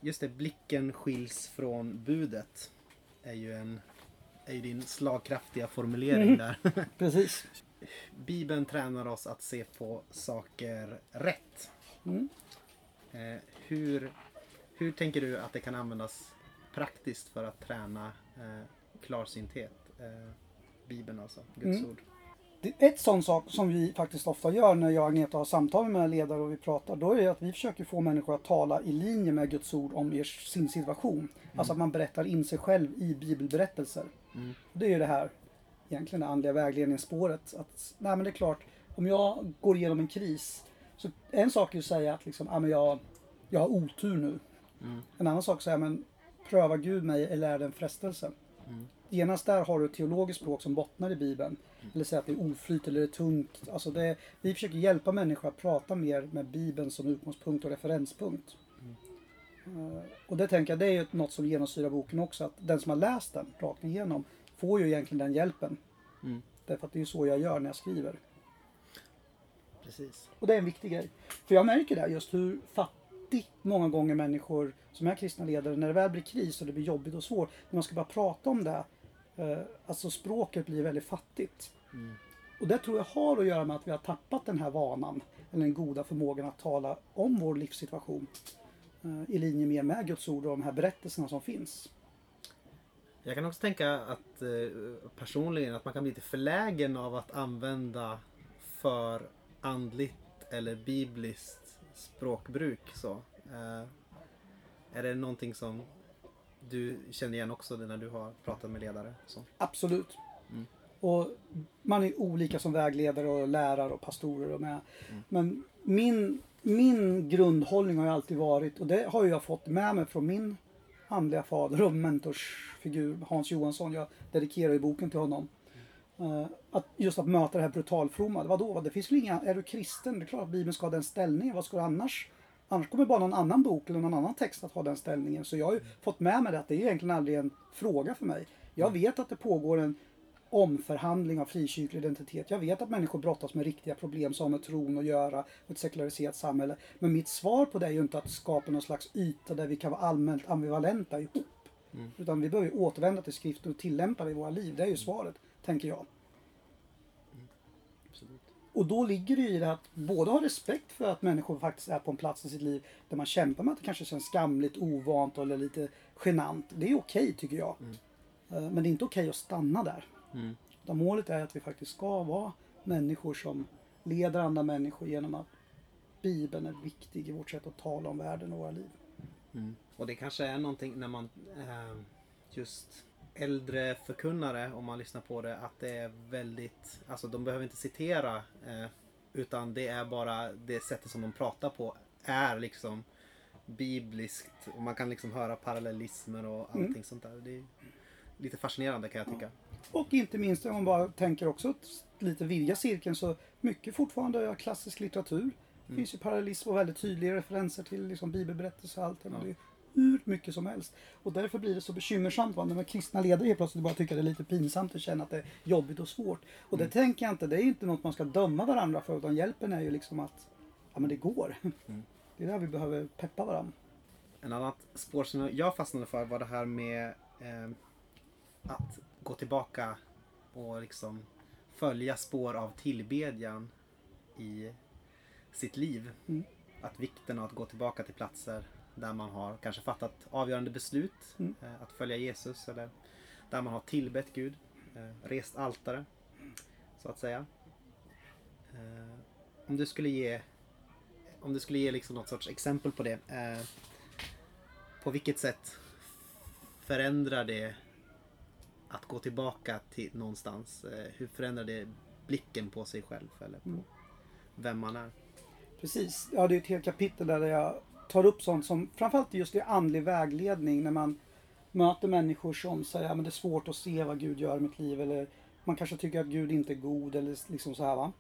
just det, blicken skiljs från budet. Är ju, en, är ju din slagkraftiga formulering där. Precis. Bibeln tränar oss att se på saker rätt. Mm. Eh, hur, hur tänker du att det kan användas praktiskt för att träna eh, klarsynthet? Eh, Bibeln alltså, Guds Mm. ord. Ett sån sak som vi faktiskt ofta gör när jag och Agneta har samtal med ledare och vi pratar, då är att vi försöker få människor att tala i linje med Guds ord om er, sin situation. Alltså att man berättar in sig själv i bibelberättelser. Det är ju det här, egentligen det andliga vägledningsspåret. Att, nej men det är klart, om jag går igenom en kris, så en sak är att säga att liksom, ja, men jag, jag har otur nu. En annan sak är att säga, men pröva Gud mig eller är det en frestelse? genast där har du ett teologiskt språk som bottnar i Bibeln. Eller säger att det är oflyt eller det är tungt. Alltså det, vi försöker hjälpa människor att prata mer med Bibeln som utgångspunkt och referenspunkt. Eh, och det tänker jag, det är ju något som genomsyrar boken också. Att den som har läst den rakt igenom får ju egentligen den hjälpen. Mm. Därför att det är ju så jag gör när jag skriver. Precis. Och det är en viktig grej. För jag märker det just hur fattigt många gånger människor som är kristna ledare, när det väl blir kris och det blir jobbigt och svårt, när man ska bara prata om det, eh, alltså språket blir väldigt fattigt. Mm. Och det tror jag har att göra med att vi har tappat den här vanan, eller den goda förmågan att tala om vår livssituation. Eh, I linje mer med Guds ord och de här berättelserna som finns. Jag kan också tänka att eh, personligen att man kan bli lite förlägen av att använda för andligt eller bibliskt språkbruk. Så. Eh, är det någonting som du känner igen också när du har pratat med ledare? Så. Absolut. Mm. Och man är olika som vägledare och lärare och pastorer och med. Men min, min grundhållning har ju alltid varit, och det har jag fått med mig från min andliga fader och mentorsfigur Hans Johansson. Jag dedikerar ju boken till honom. Eh, att just att möta det här brutalfromma. Vadå? Det finns väl inga, är du kristen? Det är klart att Bibeln ska ha den ställningen. Vad ska du annars? Annars kommer bara någon annan bok eller någon annan text att ha den ställningen. Så jag har ju fått med mig det att det är egentligen aldrig en fråga för mig. Jag vet att det pågår en omförhandling av frikyrklig identitet. Jag vet att människor brottas med riktiga problem som har med tron att göra och ett sekulariserat samhälle. Men mitt svar på det är ju inte att skapa någon slags yta där vi kan vara allmänt ambivalenta ihop. Utan vi behöver ju återvända till skriften och tillämpa det i våra liv. Det är ju svaret, tänker jag. Och då ligger det ju i det att både ha respekt för att människor faktiskt är på en plats i sitt liv där man kämpar med att det kanske känns skamligt, ovant eller lite genant. Det är okej tycker jag. Eh, Men det är inte okej att stanna där. Mm. Utan målet är att vi faktiskt ska vara människor som leder andra människor genom att Bibeln är viktig i vårt sätt att tala om världen och våra liv. Mm. Och det kanske är någonting när man eh, just äldre förkunnare, om man lyssnar på det, att det är väldigt, alltså de behöver inte citera eh, utan det är bara det sättet som de pratar på är liksom bibliskt och man kan liksom höra parallellismer och allting sånt där. Det är lite fascinerande kan jag tycka. Och inte minst om man bara tänker också lite vidga cirkeln så mycket fortfarande är klassisk litteratur. Det finns ju parallellism och väldigt tydliga referenser till liksom bibelberättelser och allt. Ja. Det är hur mycket som helst. Och därför blir det så bekymmersamt va, när de kristna ledare helt plötsligt bara tycker att det är lite pinsamt och känner att det är jobbigt och svårt. Och det tänker jag inte, det är inte något man ska döma varandra för utan hjälpen är ju liksom att ja men det går. Det är där vi behöver peppa varandra. En annat spår som jag fastnade för var det här med eh, att gå tillbaka och liksom följa spår av tillbedjan i sitt liv. Mm. Att vikten av att gå tillbaka till platser där man har kanske fattat avgörande beslut Mm. eh, att följa Jesus eller där man har tillbett Gud, eh, rest altare så att säga. Eh, om du skulle ge om du skulle ge liksom något sorts exempel på det. På vilket sätt förändrar det att gå tillbaka till någonstans? Eh, hur förändrar det blicken på sig själv eller på Mm. vem man är? Precis. Ja, det är ett helt kapitel där jag tar upp sånt som framförallt just i andlig vägledning när man möter människor som säger att det är svårt att se vad Gud gör i mitt liv eller man kanske tycker att Gud inte är god eller liksom så här va.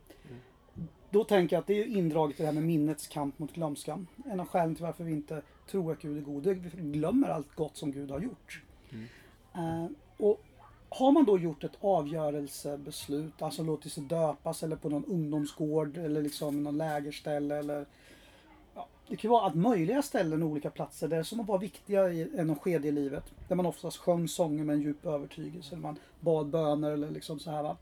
Då tänker jag att det är indraget i det här med minnets kamp mot glömskan. En av skälen till varför vi inte tror att Gud är god. Det är att vi glömmer allt gott som Gud har gjort. Eh, och har man då gjort ett avgörelsebeslut, alltså låtit sig döpas eller på någon ungdomsgård eller liksom någon lägerställe eller ja, det kan ju vara allt möjliga ställen och olika platser där som var viktiga i en skede i livet. Där man oftast sjöng sånger med en djup övertygelse. Eller man bad böner eller liksom så här va.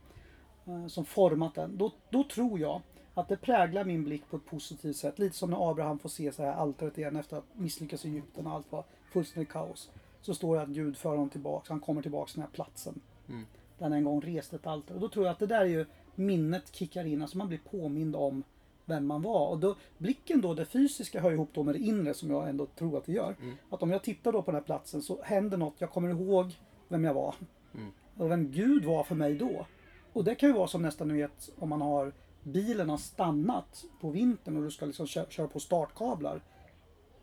Eh, som format den. Då, då tror jag att det präglar min blick på ett positivt sätt. Lite som när Abraham får se så här altaret igen efter att misslyckas i Egypten och allt var fullständigt kaos. Så står det att Gud för honom tillbaks. Han kommer tillbaks till den här platsen. Mm. Där han en gång reste ett altare. Och då tror jag att det där är ju minnet kickar in. Alltså man blir påmind om vem man var. Och då, blicken då, det fysiska hör ihop då med det inre som jag ändå tror att det gör. Mm. Att om jag tittar då på den här platsen så händer något. Jag kommer ihåg vem jag var. Mm. Och vem Gud var för mig då. Och det kan ju vara som nästan ni vet om man har bilen har stannat på vintern och du ska liksom kö- köra på startkablar.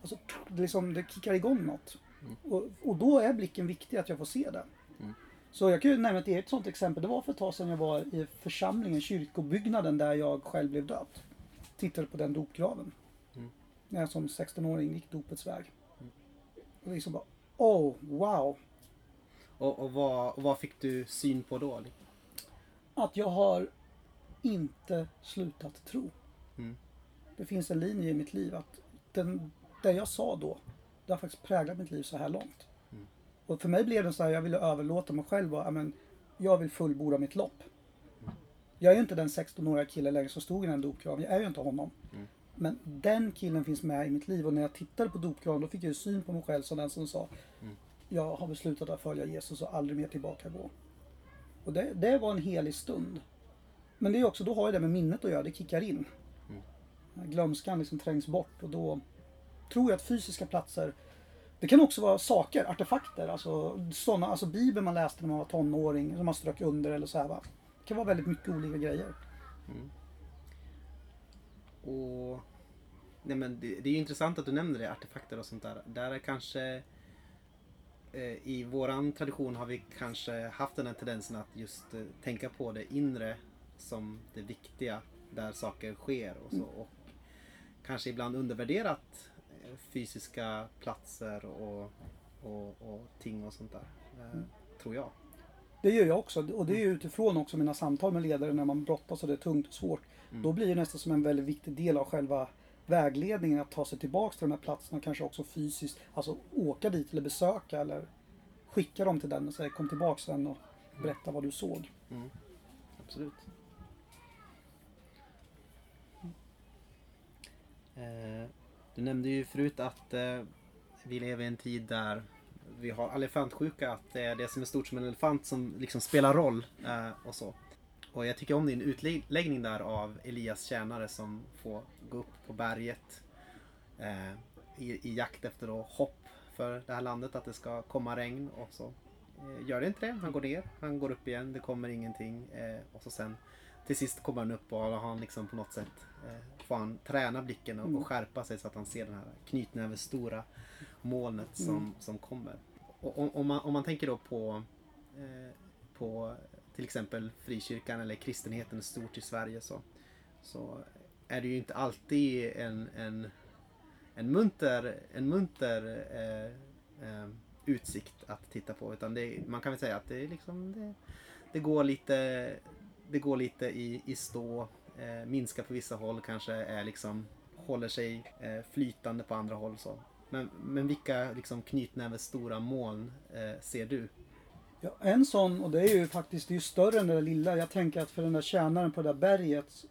Alltså, det, liksom, det kickar igång något. Och, och då är blicken viktig att jag får se det. Mm. Så jag kan ju nämna ett eget sånt exempel. Det var för ett tag sedan jag var i församlingen, kyrkobyggnaden där jag själv blev döpt. Tittade på den dopgraven. Mm. När jag som 16-åring gick dopets väg. Och liksom bara, oh wow. Och, och, vad, och vad fick du syn på då? Att jag har inte slutat tro. Mm. Det finns en linje i mitt liv att den, det jag sa då, det har faktiskt präglat mitt liv så här långt. Mm. Och för mig blev det så här, jag ville överlåta mig själv och, ja, men, jag vill fullborda mitt lopp. Jag är ju inte den 16-åriga killen längre som stod i den dopgraven. Jag är ju inte honom. Mm. Men den killen finns med i mitt liv och när jag tittade på dopgraven då fick jag ju syn på mig själv som den som sa Mm. Jag har beslutat att följa Jesus och aldrig mer tillbaka gå. Och det, det var en helig stund. Men det är också, då har ju det med minnet att göra, det kickar in. Mm. Glömskan liksom trängs bort och då tror jag att fysiska platser det kan också vara saker, artefakter, alltså, såna, alltså bibeln man läste när man var tonåring, som man strök under eller så här va. Det kan vara väldigt mycket olika grejer. Och nej men det, det är intressant att du nämner det, artefakter och sånt där. Där är kanske eh, i våran tradition har vi kanske haft den här tendensen att just eh, tänka på det inre som det viktiga där saker sker och så. Och kanske ibland undervärderat fysiska platser och, och, och ting och sånt där. Eh, Tror jag. Det gör jag också och det är ju utifrån också mina samtal med ledare när man brottas och det är tungt och svårt. Då blir det nästan som en väldigt viktig del av själva vägledningen att ta sig tillbaks till de här platserna och kanske också fysiskt, alltså åka dit eller besöka eller skicka dem till den och säga kom tillbaks sen och berätta vad du såg. Mm. Absolut. Eh, du nämnde ju förut att eh, vi lever i en tid där vi har elefantsjuka, att det är det som är stort som en elefant som liksom spelar roll eh, och så. Och jag tycker om din utläggning där av Elias tjänare som får gå upp på berget eh, i, i jakt efter då hopp för det här landet att det ska komma regn och så. Eh, gör det inte det, han går ner, han går upp igen, det kommer ingenting eh, och så sen till sist kommer han upp och har han liksom på något sätt eh, får han träna blicken och, och skärpa sig så att han ser den här knytnäven stora molnet som, Mm. som kommer. Och, om, man, om man tänker då på, eh, på till exempel frikyrkan eller kristenheten stort i Sverige så, så är det ju inte alltid en, en, en munter, en munter eh, eh, utsikt att titta på. Utan det, man kan väl säga att det, liksom, det, det går lite, det går lite i, i stå. Eh, minskar på vissa håll kanske är liksom håller sig eh, flytande på andra håll. Så. Men, men vilka liksom, knytnäves stora moln eh, ser du? Ja, en sån, och det är ju faktiskt det är större än det där lilla. Jag tänker att för den där tjänaren på det där berget,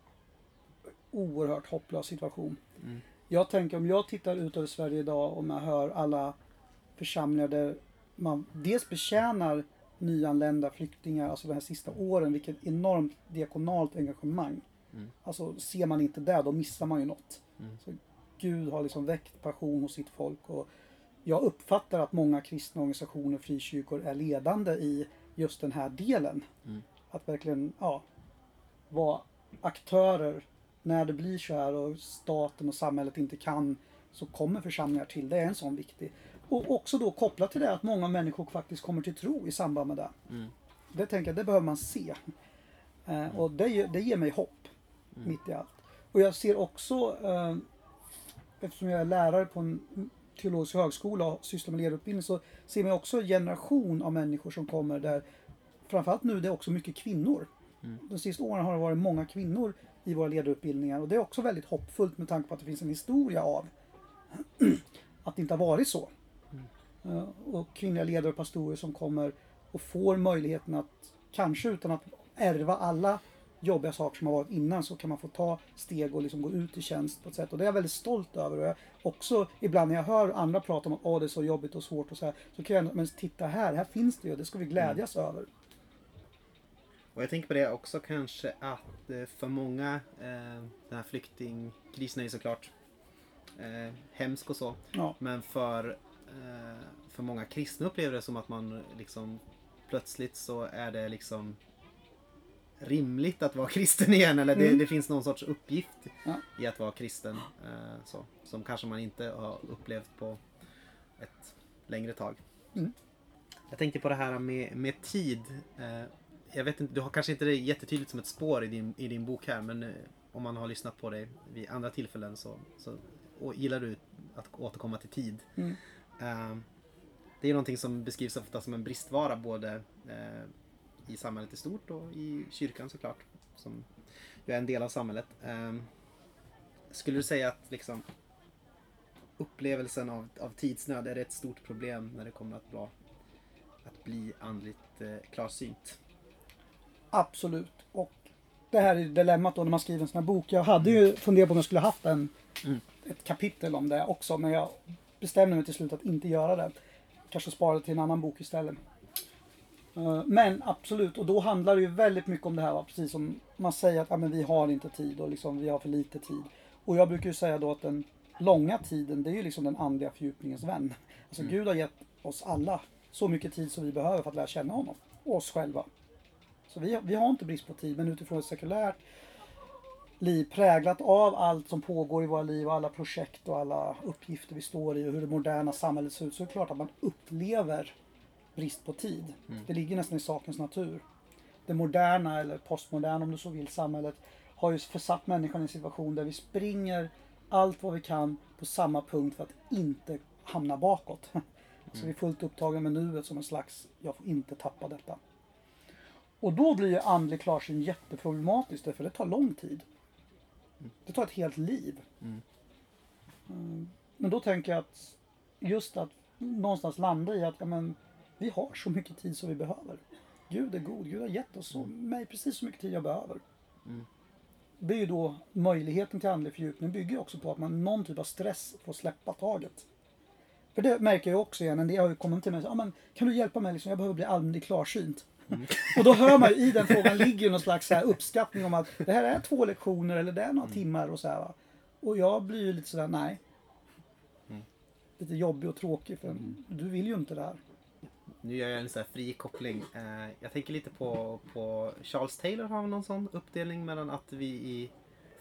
oerhört hopplös situation. Mm. Jag tänker om jag tittar ut över Sverige idag och jag hör alla församlingar där man dels betjänar nyanlända flyktingar, alltså de här sista åren, vilket enormt diakonalt engagemang. Mm. Alltså ser man inte det, då missar man ju något. Mm. Så Gud har liksom väckt passion hos sitt folk och jag uppfattar att många kristna organisationer, frikyrkor, är ledande i just den här delen. Mm. Att verkligen, ja, vara aktörer när det blir så här och staten och samhället inte kan så kommer församlingar till. Det är en sån viktig. Och också då kopplat till det att många människor faktiskt kommer till tro i samband med det. Mm. Det tänker jag, det behöver man se. Eh, och det, det ger mig hopp mitt i allt. Och jag ser också, eh, eftersom jag är lärare på en teologisk högskola och sysslar med ledarutbildning, så ser man också en generation av människor som kommer där, framförallt nu, det är också mycket kvinnor. Mm. De sista åren har det varit många kvinnor i våra ledarutbildningar och det är också väldigt hoppfullt med tanke på att det finns en historia av att det inte har varit så. Eh, Och kvinnliga ledare och pastorer som kommer och får möjligheten att, kanske utan att ärva alla jobbiga saker som har varit innan, så kan man få ta steg och liksom gå ut i tjänst på ett sätt. Och det är jag väldigt stolt över. Och jag också ibland när jag hör andra prata om att Åh, det är så jobbigt och svårt och så här, så kan jag men titta här, här finns det ju, det ska vi glädjas över. Och jag tänker på det också kanske att eh, för många, eh, den här flyktingkrisen är ju såklart eh, hemsk och så. Ja. Men för, eh, för många kristna upplever det som att man liksom plötsligt så är det liksom rimligt att vara kristen igen. Eller det, Mm. det finns någon sorts uppgift Ja. i att vara kristen. Eh, så, som kanske man inte har upplevt på ett längre tag. Mm. Jag tänkte på det här med, med tid. Eh, jag vet inte, du har kanske inte det jättetydligt som ett spår i din, i din bok här men eh, om man har lyssnat på dig vid andra tillfällen så, så gillar du att återkomma till tid. Mm. Eh, det är någonting som beskrivs ofta som en bristvara både eh, i samhället i stort och i kyrkan såklart. Som ju är en del av samhället. Eh, skulle du säga att liksom upplevelsen av, av tidsnöd, är det ett stort problem när det kommer att, vara, att bli andligt eh, klarsynt? Absolut. Och det här är dilemmat då när man skriver en sån här bok. Jag hade ju funderat på om jag skulle haft en, Mm. ett kapitel om det också. Men jag bestämde mig till slut att inte göra det. Kanske spara det till en annan bok istället. Eh, Men absolut, och då handlar det ju väldigt mycket om det här. Va? Precis som man säger att ja, men vi har inte tid och liksom, vi har för lite tid. Och jag brukar ju säga då att den långa tiden, det är ju liksom den andliga fördjupningens vän. Alltså Gud har gett oss alla så mycket tid som vi behöver för att lära känna honom. Och oss själva. Så vi, vi har inte brist på tid, men utifrån ett sekulärt liv präglat av allt som pågår i våra liv och alla projekt och alla uppgifter vi står i och hur det moderna samhället ser ut så är det klart att man upplever brist på tid. Det ligger nästan i sakens natur. Det moderna, eller postmoderna om du så vill, samhället har ju försatt människan i en situation där vi springer allt vad vi kan på samma punkt för att inte hamna bakåt. Så vi är fullt upptagna med nuet som en slags, jag får inte tappa detta. Och då blir ju andlig klarsyn jätteproblematiskt därför det tar lång tid. Det tar ett helt liv. Mm. Men då tänker jag att just att någonstans landa i att ja, men, vi har så mycket tid som vi behöver. Gud är god, Gud har gett oss så, mig precis så mycket tid jag behöver. Det är ju då möjligheten till andlig fördjupning bygger också på att man någon typ av stress får släppa taget. För det märker jag också igen, en del har ju kommit till mig och sagt, ah, men kan du hjälpa mig, liksom, jag behöver bli andlig klarsynt. Och då hör man ju i den frågan ligger någon slags så här uppskattning om att det här är två lektioner eller det är några timmar och så här. Va? Och jag blir ju lite sådär, nej. Lite jobbig och tråkig för du vill ju inte det här. Nu gör jag en sån här fri koppling. Eh, jag tänker lite på, på Charles Taylor har någon sån uppdelning mellan att vi i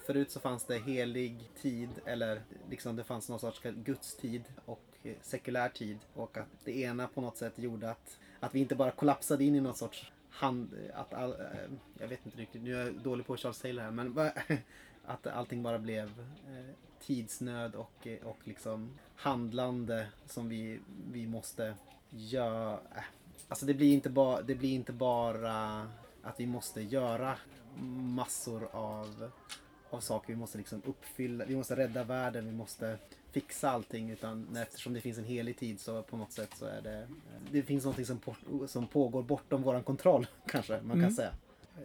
Förut så fanns det helig tid eller liksom det fanns någon sorts gudstid och sekulär tid och att det ena på något sätt gjorde att, att vi inte bara kollapsade in i någon sorts hand... Att all, eh, jag vet inte riktigt, nu är jag dålig på Charles Taylor här men att allting bara blev eh, tidsnöd och, och liksom handlande som vi, vi måste göra. Alltså det blir, inte ba, det blir inte bara att vi måste göra massor av, av saker. Vi måste liksom uppfylla, vi måste rädda världen, vi måste fixa allting. Utan eftersom det finns en helig tid så på något sätt så är det, det finns någonting som, por- som pågår bortom våran kontroll kanske man kan Mm. säga.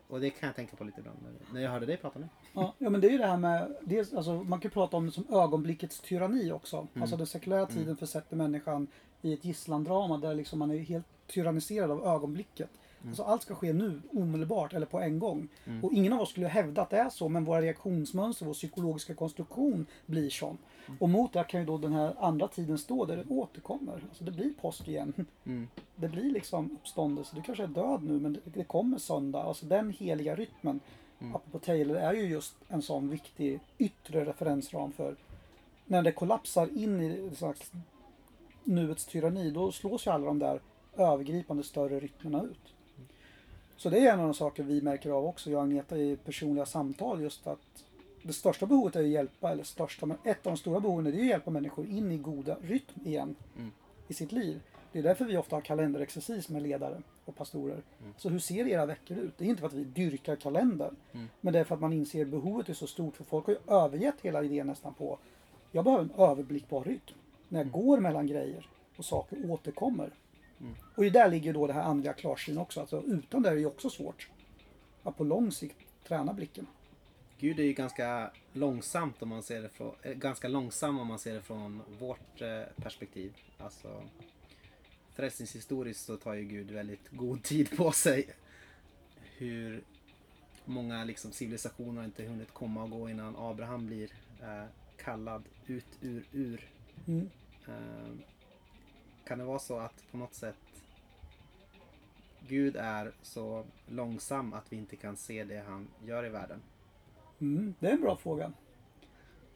Och det kan jag tänka på lite ibland när- jag hörde dig prata nu. Ja, ja men det är ju det här med, dels, alltså, man kan ju prata om det som ögonblickets tyranni också. Alltså den sekulära tiden försätter människan i ett gisslandrama där liksom man är helt tyranniserad av ögonblicket. Alltså allt ska ske nu, omedelbart eller på en gång. Och ingen av oss skulle hävda att det är så, men våra reaktionsmönster, vår psykologiska konstruktion blir sån. Och mot det kan ju då den här andra tiden stå där det återkommer. Alltså det blir påsk igen. Det blir liksom uppståndelse. Du kanske är död nu men det, kommer söndag. Alltså den heliga rytmen, apropå Taylor, är ju just en sån viktig yttre referensram för när det kollapsar in i ett slags nuets tyranni, då slås ju alla de där övergripande större rytmerna ut. Så det är en av de saker vi märker av också, jag och Agneta i personliga samtal, just att det största behovet är att hjälpa, eller största, men ett av de stora behoven är att hjälpa människor in i goda rytm igen i sitt liv. Det är därför vi ofta har kalenderexercis med ledare och pastorer. Så hur ser era veckor ut? Det är inte för att vi dyrkar kalendern. Men det är för att man inser behovet är så stort. För folk har ju övergett hela idén nästan på jag behöver en överblickbar rytm. När jag går mellan grejer och saker återkommer. Och i där ligger då det här andliga klarsyn också. Alltså, utan det är det ju också svårt att på lång sikt träna blicken. Gud är ju ganska långsamt om man ser det från, eh, ganska långsam om man ser det från vårt eh, perspektiv. Alltså, frälsningshistoriskt så tar ju Gud väldigt god tid på sig. Hur många liksom, civilisationer har inte hunnit komma och gå innan Abraham blir eh, kallad ut ur ur. Mm. Eh, kan det vara så att på något sätt Gud är så långsam att vi inte kan se det han gör i världen? Mm, det är en bra fråga.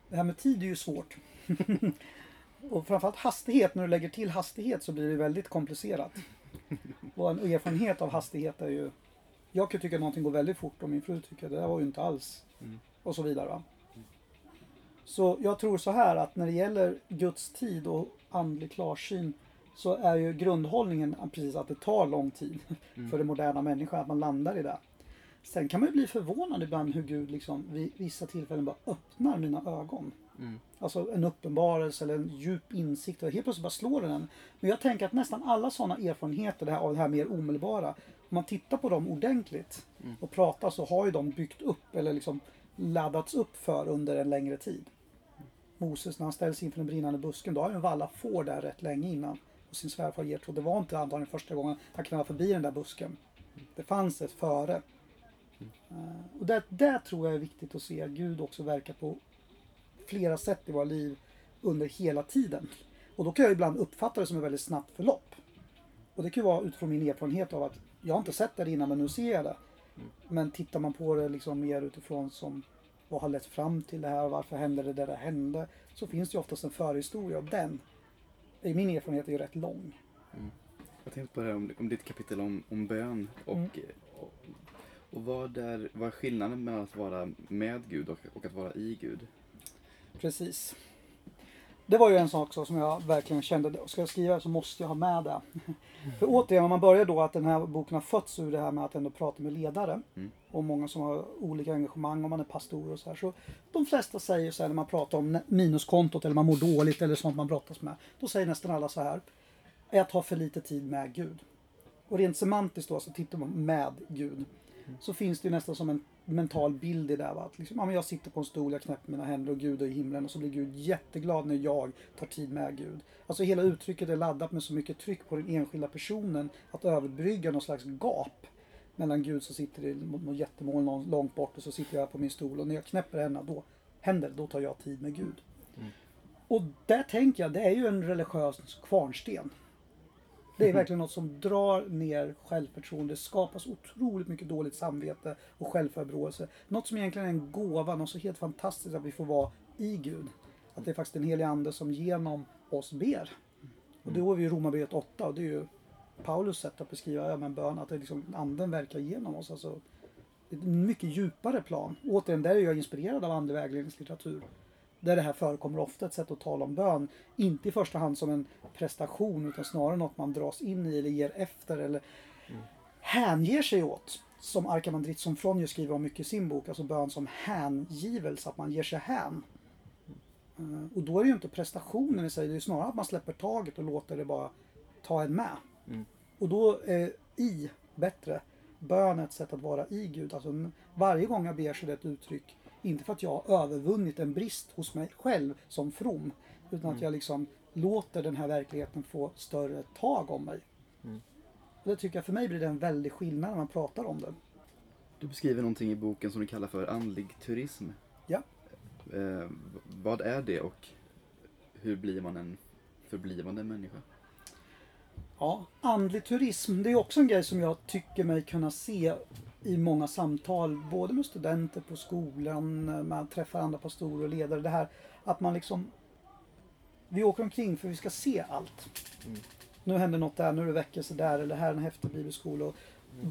Det här med tid är ju svårt. och framförallt hastighet, när du lägger till hastighet så blir det väldigt komplicerat. Och en erfarenhet av hastighet är ju... Jag kan tycka att någonting går väldigt fort och min fru tycker att det där var ju inte alls. Mm. Och så vidare. Va? Så jag tror så här att när det gäller Guds tid och andlig klarsyn så är ju grundhållningen precis att det tar lång tid Mm. för den moderna människan att man landar i det. Sen kan man ju bli förvånad ibland hur Gud liksom vid vissa tillfällen bara öppnar mina ögon. Mm. Alltså en uppenbarelse eller en djup insikt och helt plötsligt bara slår den en. Men jag tänker att nästan alla sådana erfarenheter det här, av det här mer omedelbara, om man tittar på dem ordentligt och pratar så har ju de byggt upp eller liksom laddats upp för under en längre tid. Moses när han ställs inför den brinnande busken, då har ju valla får där rätt länge innan. Och sin svärfar Jetro, det var inte antagligen första gången han knallade förbi den där busken. Det fanns ett före. Eh, Och det, det tror jag är viktigt att se att Gud också verkar på flera sätt i våra liv under hela tiden. Och då kan jag ibland uppfatta det som ett väldigt snabbt förlopp. Och det kan ju vara utifrån min erfarenhet av att jag har inte sett det innan men nu ser jag det. Men tittar man på det liksom mer utifrån som vad har lett fram till det här, varför hände det där det hände. Så finns det ju oftast en förhistoria och den, i min erfarenhet, är ju rätt lång. Jag tänkte på det här om, om ditt kapitel om, om bön och, Mm. och, och vad, är, vad är skillnaden mellan att vara med Gud och, och att vara i Gud? Precis. Det var ju en sak som jag verkligen kände, ska jag skriva så måste jag ha med det. För återigen, om man börjar då att den här boken har fötts ur det här med att ändå prata med ledare. Mm. Och många som har olika engagemang, om man är pastor och så här. Så de flesta säger så här när man pratar om minuskontot eller man mår dåligt eller sånt man brottas med. Då säger nästan alla så här. Jag tar för lite tid med Gud. Och rent semantiskt då så tittar man med Gud. Så finns det ju nästan som en mental bild i det. Va? Att liksom, ja, men jag sitter på en stol, jag knäpper mina händer och Gud är i himlen och så blir Gud jätteglad när jag tar tid med Gud. Alltså hela uttrycket är laddat med så mycket tryck på den enskilda personen att överbrygga någon slags gap mellan Gud som sitter i något jättemål någon- långt bort och så sitter jag på min stol och när jag knäpper händerna då händer då tar jag tid med Gud. Och där tänker jag, det är ju en religiös kvarnsten. Det är verkligen något som drar ner självförtroende. Det skapas otroligt mycket dåligt samvete och självförebråelse. Något som egentligen är en gåva, något så helt fantastiskt att vi får vara i Gud. Att det är faktiskt den helige Ande som genom oss ber. Och då är vi i Romarbrevet 8 och det är ju Paulus sätt att beskriva ja, men bön, att det liksom, anden verkar genom oss. Alltså, ett mycket djupare plan. Återigen, där är jag inspirerad av andlig vägledningslitteratur. Där det här förekommer ofta, ett sätt att tala om bön. Inte i första hand som en prestation utan snarare något man dras in i eller ger efter eller hänger sig åt. Som Arkamandrit Sonfronio skriver om mycket i sin bok, alltså bön som hängivelse, att man ger sig hän. Eh, Och då är det ju inte prestationen i sig, det är snarare att man släpper taget och låter det bara ta en med. Mm. Och då är i bättre. Bön är ett sätt att vara i Gud. Alltså varje gång jag ber så är det ett uttryck, inte för att jag har övervunnit en brist hos mig själv som from, utan att jag liksom låter den här verkligheten få större tag om mig. Mm. Och det tycker jag, för mig blir det en väldig skillnad när man pratar om det. Du beskriver någonting i boken som du kallar för andlig turism. Ja. Eh, vad är det och hur blir man en förblivande människa? Ja, andlig turism, det är också en grej som jag tycker mig kunna se i många samtal, både med studenter på skolan, när man träffar andra pastorer och ledare. Det här att man liksom, vi åker omkring för vi ska se allt. Mm. Nu händer något där, nu är det väckelse där, eller här är en häftig bibelskola. Och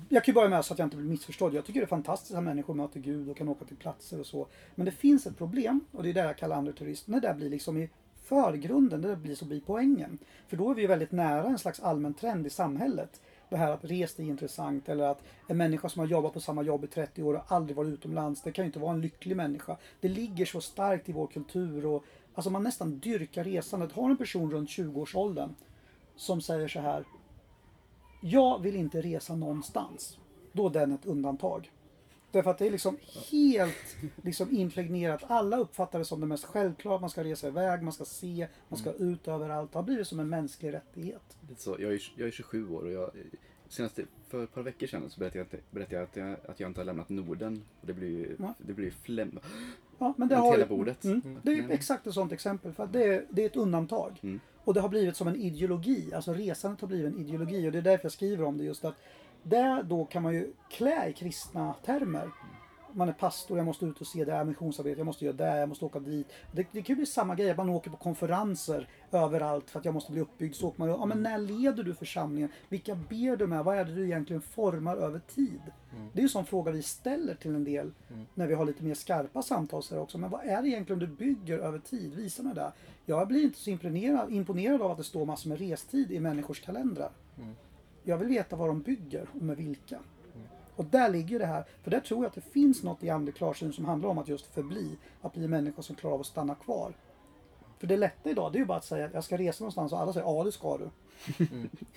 jag kan ju börja med så att jag inte blir missförstådd. Jag tycker det är fantastiskt att människor möter Gud och kan åka till platser och så. Men det finns ett problem, och det är det jag kallar andlig turism. När det blir liksom i förgrunden, det blir så blir poängen. För då är vi väldigt nära en slags allmän trend i samhället. Det här att resa är intressant eller att en människa som har jobbat på samma jobb i 30 år och aldrig varit utomlands, det kan ju inte vara en lycklig människa. Det ligger så starkt i vår kultur och alltså man nästan dyrkar resandet. Har en person runt 20-årsåldern som säger så här. Jag vill inte resa någonstans. Då är den ett undantag. Därför att det är liksom helt liksom impregnerat. Alla uppfattar det som det mest självklara. Man ska resa iväg, man ska se, man ska ut överallt. Det har blivit som en mänsklig rättighet. Så, jag, är, jag är 27 år och jag, senast för ett par veckor sedan så berättade jag, att- berättade jag att, jag, att jag inte har lämnat Norden. Och det blir ju, Ja. det blir fläm... Ja, men det har hela bordet. Mm, Mm. det är Mm. exakt ett sånt exempel. För det, är, det är ett undantag. Mm. Och det har blivit som en ideologi. Alltså resandet har blivit en ideologi. Och det är därför jag skriver om det. Just att det då kan man ju klä i kristna termer. man är pastor, jag måste ut och se det här missionsarbetet, jag måste göra det, jag måste åka dit. Det, det kan ju bli samma grej, man åker på konferenser överallt för att jag måste bli uppbyggd. Så åker man, ja men när leder du församlingen? Vilka ber du med? Vad är det du egentligen formar över tid? Det är ju sån fråga vi ställer till en del när vi har lite mer skarpa samtal så här också. Men vad är det egentligen du bygger över tid? Visa mig det. Jag blir inte så imponerad, imponerad av att det står massor med restid i människors kalendrar. Jag vill veta vad de bygger och med vilka. Och där ligger det här, för där tror jag att det finns något i andlig klarsyn som handlar om att just förbli, att bli människa som klarar av att stanna kvar. För det lätta idag, det är ju bara att säga att jag ska resa någonstans och alla säger ja det ska du.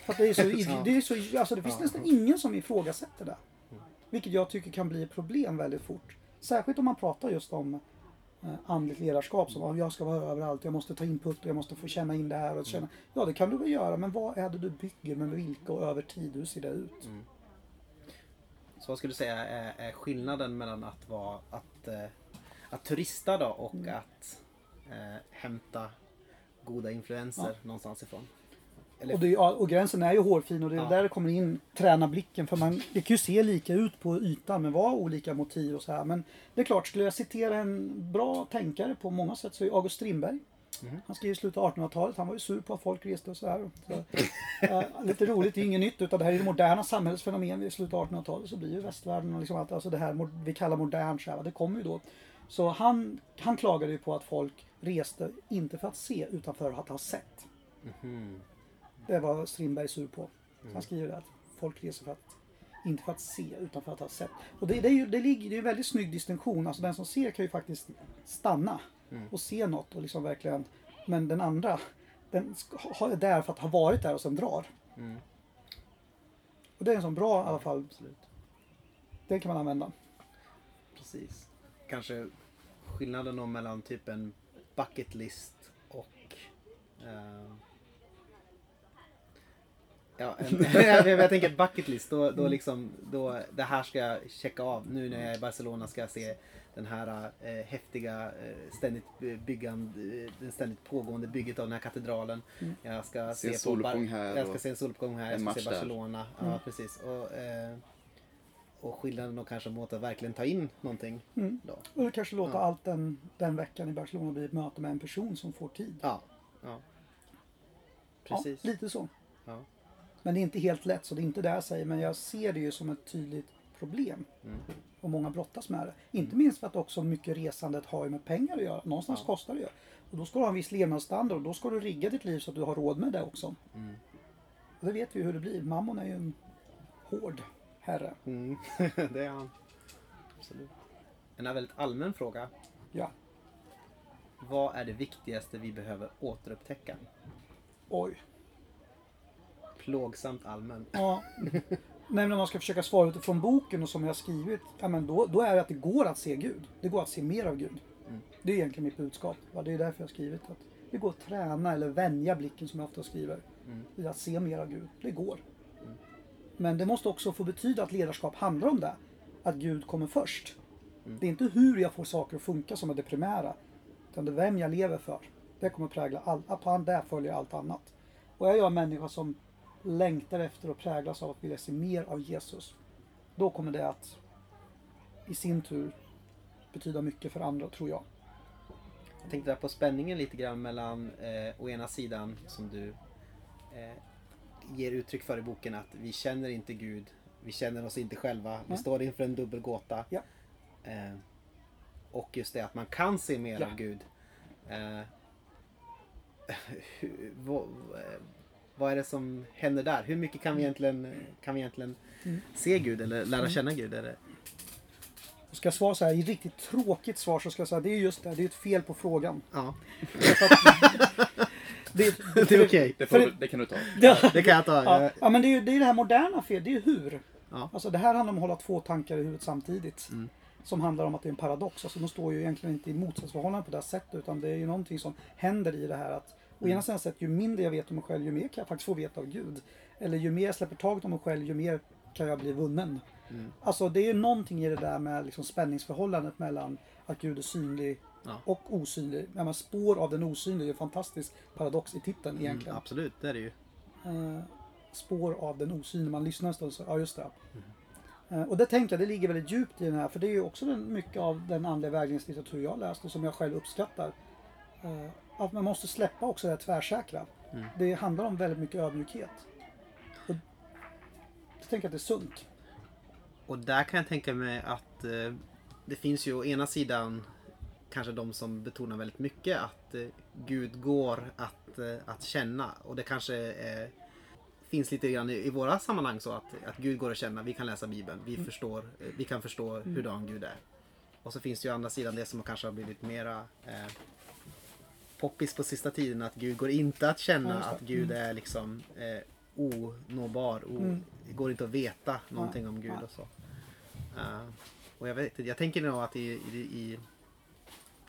För att det är så, det är så, alltså det finns nästan ingen som ifrågasätter det. Vilket jag tycker kan bli ett problem väldigt fort. Särskilt om man pratar just om andligt ledarskap som att jag ska vara överallt, jag måste ta input och jag måste få känna in det här och känna. Ja det kan du väl göra men vad är det du bygger med vilka och över tid, hur ser det ut? Så vad skulle du säga är, är skillnaden mellan att vara att, eh, att turista då och Mm. att eh, hämta goda influenser någonstans ifrån? Och, det, och gränsen är ju hårfin och det är Ja. där det kommer in träna blicken. För man, det kan ju se lika ut på ytan men vara olika motiv och så här. Men det är klart, skulle jag citera en bra tänkare på många sätt så är August Strindberg. Mhm. Han skrev i slutet av 1800-talet. Han var ju sur på att folk reste och så här. Så, eh, lite roligt, det är inget nytt utan det här är det moderna samhällsfenomen. I slutet av 1800-talet så blir ju västvärlden och liksom allt, alltså det här vi kallar modernt så här, det kommer ju då. Så han, han klagade ju på att folk reste, inte för att se, utan för att ha sett. Mhm. Det var Strindberg sur på. Han skriver det att folk reser för att, inte för att se, utan för att ha sett. Och det, det är ju det ligger, det är en väldigt snygg distinktion. Alltså den som ser kan ju faktiskt stanna och se något och liksom verkligen. Men den andra, den är där för att ha varit där och sen drar. Mm. Och det är en sån bra i alla fall, Absolut. den kan man använda. Precis. Kanske skillnaden mellan typ en bucket list och eh, Ja, en, jag, jag tänker bucket list. Då, då liksom, då, det här ska jag checka av. Nu när jag är i Barcelona ska jag se den här eh, häftiga, eh, ständigt byggande, eh, den ständigt pågående bygget av den här katedralen. Jag ska Se en se, på Bar- här Jag ska se en soluppgång här. Jag ska se. Barcelona. Ja, precis. Och, eh, och skillnaden då kanske mot att verkligen ta in någonting. Mm. Då. Och kanske låter Ja. allt den, den veckan i Barcelona bli ett möte med en person som får tid. Ja. ja. Precis. Ja, lite så. Ja. Men det är inte helt lätt, så det är inte det jag säger. Men jag ser det ju som ett tydligt problem. Mm. Och många brottas med det. Inte minst för att också mycket resandet har ju med pengar att göra. Någonstans Ja. kostar det ju. Och då ska du ha en viss levnadsstandard och då ska du rigga ditt liv så att du har råd med det också. Mm. Och det vet vi ju hur det blir. Mammon är ju en hård herre. Mm. det är han. Absolut. En väldigt allmän fråga. Ja. Vad är det viktigaste vi behöver återupptäcka? Oj. Plågsamt allmän. Ja. Nej, men om man ska försöka svara utifrån boken och som jag har skrivit. Ja, men då, då är det att det går att se Gud. Det går att se mer av Gud. Mm. Det är egentligen mitt budskap. Ja, det är därför jag har skrivit att det går att träna eller vänja blicken som jag ofta skriver. Mm. I att se mer av Gud. Det går. Men det måste också få betyda att ledarskap handlar om det. Att Gud kommer först. Mm. Det är inte hur jag får saker att funka som är det primära. Utan det är vem jag lever för. Det kommer prägla allt. På där följer allt annat. Och är jag en människa som längtar efter och präglas av att vilja se mer av Jesus. Då kommer det att i sin tur betyda mycket för andra, tror jag. Jag tänkte där på spänningen lite grann mellan eh, å ena sidan som du eh, ger uttryck för i boken att vi känner inte Gud, vi känner oss inte själva, vi Nej. står inför en dubbel gåta. Ja. Eh, och just det att man kan se mer Ja. av Gud. Eh, hur, vad, eh, vad är det som händer där? Hur mycket kan vi egentligen, kan vi egentligen Mm. se Gud eller lära känna Gud? Eller? Ska jag svara så här i riktigt tråkigt svar så ska jag säga det är just det, det är ett fel på frågan. Ja, att- det, det är okej. Det, får, För- du- det kan du ta. Ja, Det kan jag ta. ja, ja, men det är ju det, är det här moderna fel, det är ju hur. Ja. Alltså det här handlar om att hålla två tankar i huvudet samtidigt. Mm. Som handlar om att det är en paradox. Alltså de står ju egentligen inte i motsatsförhållande på det här sättet. Utan det är ju någonting som händer i det här att å ena sidan sett, ju mindre jag vet om mig själv, ju mer kan jag faktiskt få veta av Gud. Eller ju mer jag släpper taget om mig själv, ju mer kan jag bli vunnen. Mm. Alltså det är någonting i det där med liksom spänningsförhållandet mellan att Gud är synlig Ja. och osynlig. Ja, men spår av den osynliga är en fantastisk paradox i titeln egentligen. Mm, absolut, det är det ju. Eh, spår av den osynliga. Man lyssnar en stund så, ja just det. Eh, Och det tänker jag, det ligger väldigt djupt i den här, för det är ju också den, mycket av den andliga vägledningslitteratur jag läst och som jag själv uppskattar. Eh, Att man måste släppa också det tvärsäkra. Mm. Det handlar om väldigt mycket ödmjukhet. Och jag tänker att det är sunt. Och där kan jag tänka mig att eh, det finns ju å ena sidan kanske de som betonar väldigt mycket att eh, Gud går att, eh, att känna. Och det kanske eh, finns lite grann i, i våra sammanhang så att, att Gud går att känna. Vi kan läsa Bibeln. Vi, förstår, eh, vi kan förstå hurdan Gud är. Och så finns det ju å andra sidan det som kanske har blivit mera eh, poppis på sista tiden. Att Gud går inte att Ja, känna. Att Gud är liksom eh, onåbar. O, Mm. Det går inte att veta någonting om Gud och så. Eh, och jag, vet, inte, jag tänker nog att i, i, i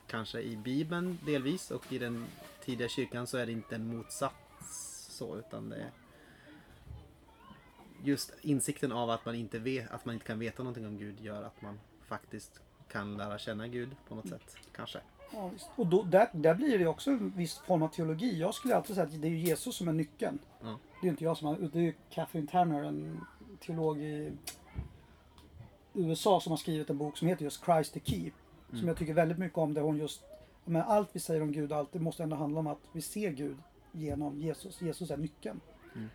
kanske i Bibeln delvis och i den tidiga kyrkan så är det inte en motsats så utan det är just insikten av att man inte vet, att man inte kan veta någonting om Gud gör att man faktiskt kan lära känna Gud på något sätt. Kanske. Ja, visst. Och då, där, där blir det också en viss form av teologi. Jag skulle alltid säga att det är Jesus som är nyckeln. Ja. Det är inte jag som har, det är Catherine Tanner, en teolog i USA som har skrivit en bok som heter just Christ the Key. Som jag tycker väldigt mycket om där hon just, men allt vi säger om Gud, allt det måste ändå handla om att vi ser Gud genom Jesus. Jesus är nyckeln. Mm.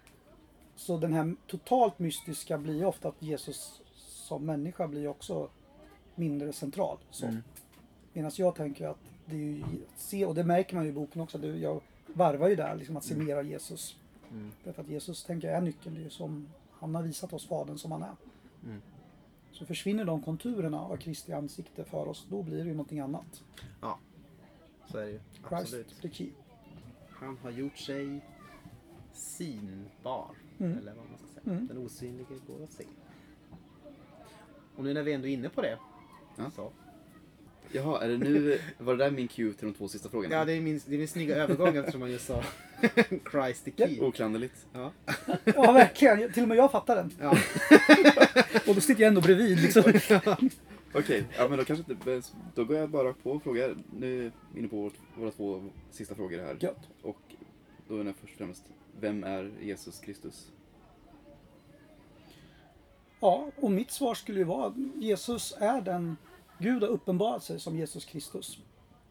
Så den här totalt mystiska blir ofta att Jesus som människa blir också mindre central. Så. Mm. Medan jag tänker att det är ju, se, och det märker man ju i boken också, att jag varvar ju där liksom att se mer av Jesus. Mm. Därför att Jesus tänker jag är nyckeln, det är ju som han har visat oss Fadern som han är. Mm. Så försvinner de konturerna av Kristi ansikte för oss, då blir det ju någonting annat. Så är det ju. Christ Absolut. the key. Han har gjort sig synbar. Mm. Eller vad man ska säga. Mm. Den osynlige går att se. Och nu när vi ändå är inne på det. Ja. Så. Jaha, är det nu, var det där min cue till de två sista frågorna? Ja, det är min, det är min snygga övergång eftersom man just sa Christ the key. Oklanderligt. Ja. Ja, verkligen. Till och med jag fattar den. Ja. Och då sitter jag ändå bredvid liksom. Okej, ja men då kanske inte, då går jag bara på och frågar. Nu är vi inne på vårt, våra två sista frågor här. Gött. Och då är det först och främst, vem är Jesus Kristus? Ja, och mitt svar skulle ju vara Jesus är den Gud har uppenbarat sig som Jesus Kristus.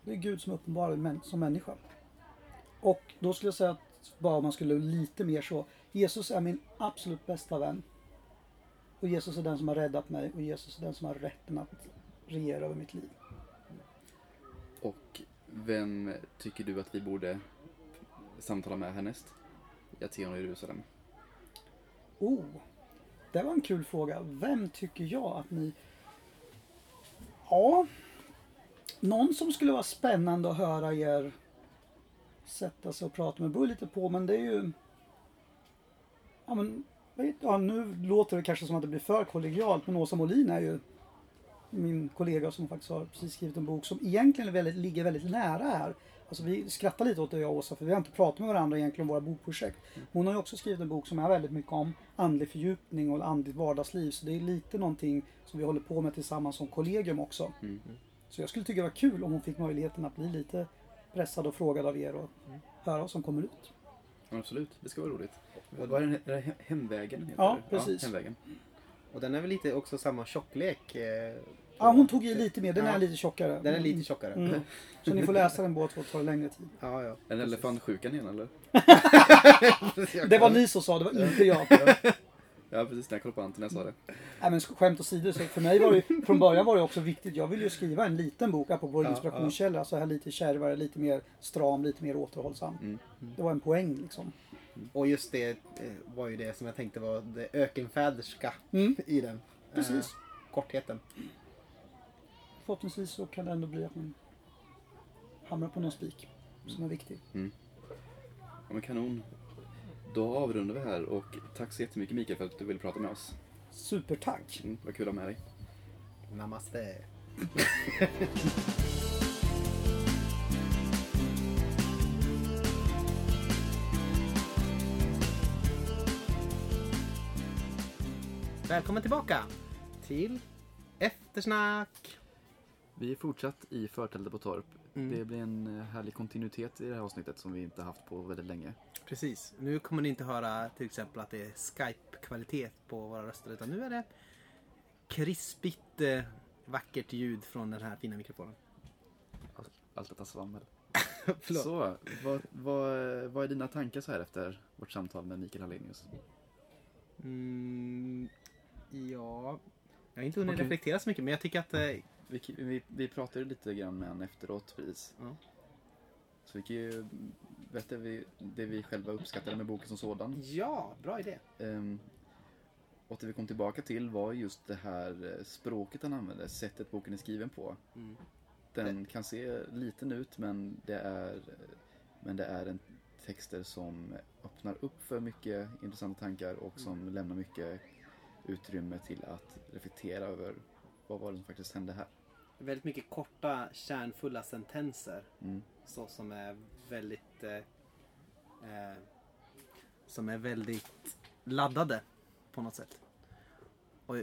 Det är Gud som uppenbarar sig som människa. Och då skulle jag säga att bara om man skulle lite mer så. Jesus är min absolut bästa vän. Och Jesus är den som har räddat mig och Jesus är den som har rätten att regera över mitt liv. Och vem tycker du att vi borde samtala med härnäst? I Aten och Jerusalem. Oh, det var en kul fråga. Vem tycker jag att ni... Ja, någon som skulle vara spännande att höra er sätta sig och prata med. Beror lite på, men det är ju... Ja, men, vet- ja, nu låter det kanske som att det blir för kollegialt, men Åsa Molin är ju min kollega som faktiskt har precis skrivit en bok som egentligen väldigt, ligger väldigt nära här. Alltså vi skrattar lite åt det jag och Åsa för vi har inte pratat med varandra egentligen om våra bokprojekt. Hon har ju också skrivit en bok som är väldigt mycket om andlig fördjupning och andligt vardagsliv. Så det är lite någonting som vi håller på med tillsammans som kollegium också. Mm. Så jag skulle tycka det var kul om hon fick möjligheten att bli lite pressad och frågad av er och höra vad som kommer ut. Ja, absolut, det ska vara roligt. Vad är den Hemvägen? Heter Ja, det? precis. hemvägen. Och den är väl lite också samma tjocklek. Ja, hon tog i lite mer. Den Ja. är lite tjockare. Den är lite tjockare. Mm. Så ni får läsa den båda två, tar längre tid. Ja, ja. Är det elefantsjukan igen eller? Det var ni som sa det, var inte jag. Ja precis, när jag kollade på Anton jag sa det. Nej men skämt åsido, så för mig var det från början var det också viktigt. Jag ville ju skriva en liten bok på vår Ja, inspirationskälla. Så här lite kärvare, lite mer stram, lite mer återhållsam. Mm. Det var en poäng liksom. Och just det eh, var ju det som jag tänkte var det ökenfäderska Mm. i den. Precis. Eh, kortheten. Förhoppningsvis så kan det ändå bli att man hamnar på någon spik som är viktig. Ja men kanon. Då avrundar vi här och tack så jättemycket Mikael för att du ville prata med oss. Supertack! Mm, vad kul att ha med dig. Namaste. Välkommen tillbaka till Eftersnack. Vi är fortsatt i förtältet på Torp. Mm. Det blir en eh, härlig kontinuitet i det här avsnittet som vi inte haft på väldigt länge. Precis. Nu kommer ni inte höra till exempel att det är Skype-kvalitet på våra röster utan nu är det krispigt eh, vackert ljud från den här fina mikrofonen. Allt detta svammel. Förlåt. Så, vad, vad, vad är dina tankar så här efter vårt samtal med Mikael Hallenius? Mm, ja, jag har inte hunnit Okej. reflektera så mycket men jag tycker att eh, Vi, vi, vi pratade lite grann med honom efteråt precis. Ja. Så vi kan ju berätta vi, det vi själva uppskattade med boken som sådan. ja, bra idé. Ehm, och det vi kom tillbaka till var just det här eh, språket han använde, sättet boken är skriven på. Mm. Den kan se liten ut men det är, men det är en texter som öppnar upp för mycket intressanta tankar och som lämnar mycket utrymme till att reflektera över vad var det som faktiskt hände här. Väldigt mycket korta kärnfulla sentenser. Mm. Så som är väldigt eh, eh, som är väldigt laddade på något sätt. Och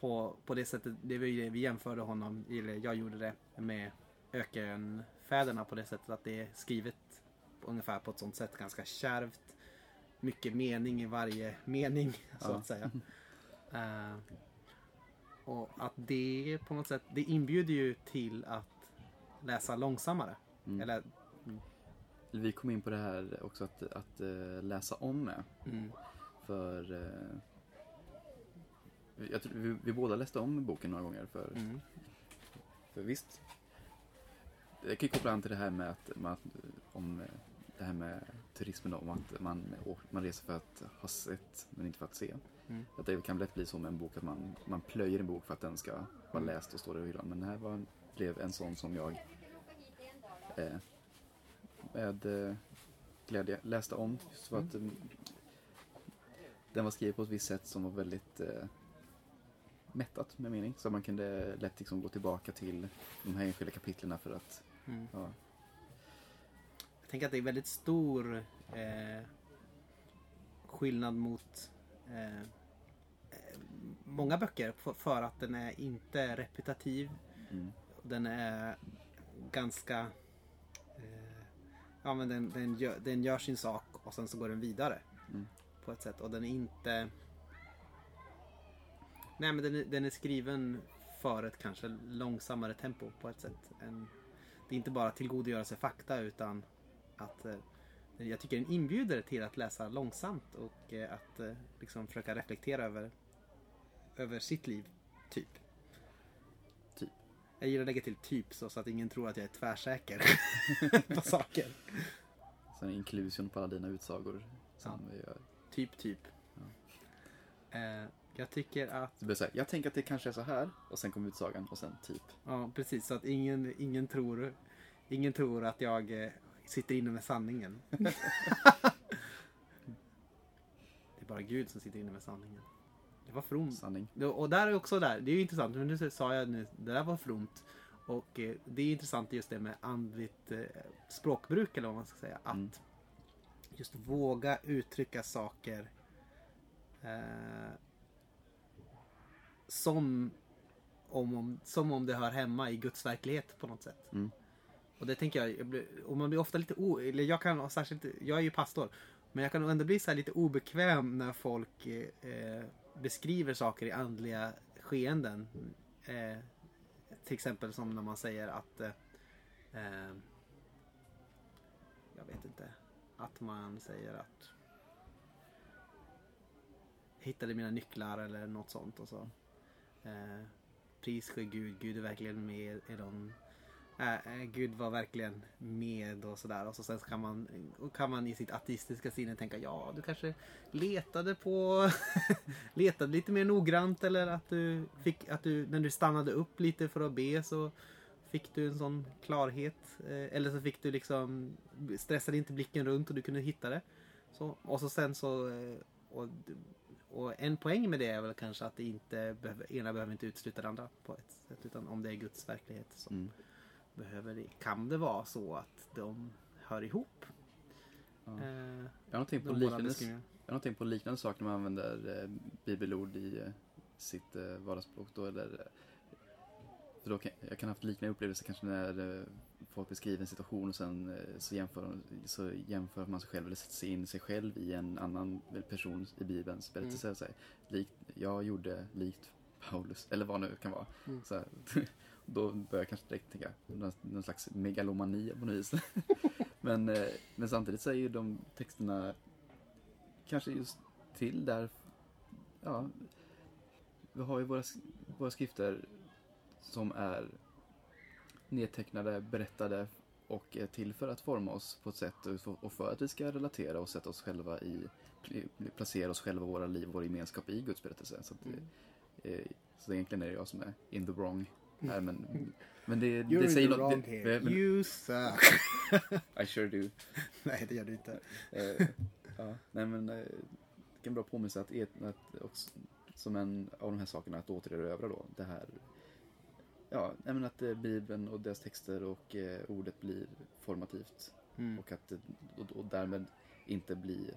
på, på det sättet, det var ju det vi jämförde honom, eller jag gjorde det med Ökenfäderna på det sättet att det är skrivet ungefär på ett sånt sätt, ganska kärvt. Mycket mening i varje mening så att säga. Eh, och att det på något sätt, det inbjuder ju till att läsa långsammare. Mm. Eller, Vi kom in på det här också att, att eh, läsa om med. mm, För eh, jag tror, vi, vi båda läste om boken några gånger. För, mm, för visst, jag kan ju koppla an till det här med att, med att om eh, det här med turismen om att man, man reser för att ha sett men inte för att se. Mm. Att det kan lätt bli så med en bok att man, man plöjer en bok för att den ska vara Mm. läst och stå där i hyllan. Men det här var, blev en sån som jag eh, med eh, glädje läste om. Just för att mm, den var skriven på ett visst sätt som var väldigt eh, mättat med mening. Så man kunde lätt liksom gå tillbaka till de här enskilda kapitlen för att mm. ja, tänker att det är väldigt stor eh, skillnad mot eh, eh, många böcker för, att den är inte repetitiv. mm, Den är ganska... Eh, ja men den, den, gör, den gör sin sak och sen så går den vidare. Mm. På ett sätt. Och den är inte... Nej men den är, den är skriven för ett kanske långsammare tempo på ett sätt. Än, det är inte bara tillgodogöra sig fakta utan att eh, jag tycker den inbjuder till att läsa långsamt och eh, att eh, liksom försöka reflektera över, över sitt liv, typ. Typ. Jag gillar att lägga till typ så, så att ingen tror att jag är tvärsäker på saker. så en inklusion på alla dina utsagor. Som Ja. vi gör. Typ, typ. Eh, jag tycker att, så här, jag tänker att det kanske är så här och sen kommer utsagan och sen typ. ja precis, så att ingen, ingen, tror, ingen tror att jag sitter inne med sanningen. det är bara Gud som sitter inne med sanningen. Det var fromt. Sanning. Och där är också där, det är ju intressant, men nu sa jag nu, det där var fromt. Och eh, det är intressant just det med andligt eh, språkbruk eller vad man ska säga. Att Mm. just våga uttrycka saker eh, som, om, om, som om det hör hemma i Guds verklighet på något sätt. Mm. Och det tänker jag, jag blir, och man blir ofta lite o, eller jag kan särskilt, jag är ju pastor, men jag kan ändå bli så här lite obekväm när folk eh, eh, beskriver saker i andliga skeenden. Eh, till exempel som när man säger att eh, eh, jag vet inte, att man säger att hittade mina nycklar eller något sånt och så. Eh, pris ske Gud, Gud är verkligen med i de Eh, Gud var verkligen med och sådär. Och så sen kan man, kan man i sitt ateistiska sinne tänka ja, du kanske letade på letade lite mer noggrant eller att du fick att du när du stannade upp lite för att be så fick du en sån klarhet. Eh, eller så fick du liksom stressade inte blicken runt och du kunde hitta det. Så, och så sen så eh, och, och en poäng med det är väl kanske att det inte behöver, ena behöver inte utesluta det andra på ett sätt. Utan om det är Guds verklighet så Mm behöver det, kan det vara så att de hör ihop. Ja. Eh, Jag har tänkt på liknande, jag har tänkt på liknande saker när man använder eh, bibelord i eh, sitt eh, vardagsspråk. Då, eller, eh, för då kan, jag kan ha haft liknande upplevelser kanske när eh, folk beskriver en situation och sen eh, så, jämför, så jämför man sig själv eller sätter sig in sig själv i en annan person i Bibelns berättelse. Mm. Så här, likt, jag gjorde likt Paulus, eller vad nu kan vara. Mm. Så här, då börjar jag kanske direkt tänka någon, någon slags megalomani på något vis. men, eh, men samtidigt är ju de texterna kanske just till där, ja, vi har ju våra, våra skrifter som är nedtecknade, berättade och är till för att forma oss på ett sätt och- för att vi ska relatera och sätta oss själva i, placera oss själva, våra liv, vår gemenskap i Guds berättelse. Så, att, Mm. så egentligen är det jag som är in the wrong här, men, men det, You're det in säger the något. wrong det- here. men- You suck. I sure do. Nej, det gör du inte. Eh, ja, nej men eh, det kan bra påminna att, et- att också, som en av de här sakerna att återerövra då det här Ja, nej, men att eh, Bibeln och dess texter och eh, ordet blir formativt Mm. och att det- och, och därmed inte blir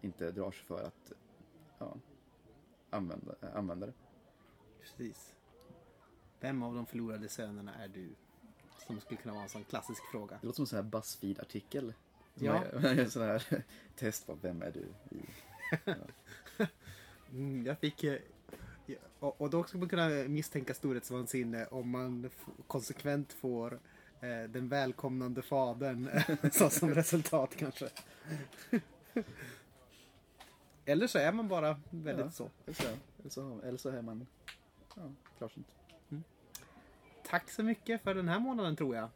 inte drar sig för att ja, använda, eh, använda det. Precis. Vem av de förlorade sönerna är du? Som skulle kunna vara en sån klassisk fråga. Det låter som en sån här Buzzfeed-artikel. Ja. En sån här test på vem är du? I, Mm, jag fick... eh, ja, Och, och då skulle man kunna misstänka storhetsvansinne om man konsekvent får eh, den välkomnande fadern så som resultat kanske. Eller så är man bara väldigt Ja. så. eller, så, eller, så, eller så är man ja, klarsynt. Tack så mycket för den här månaden tror jag.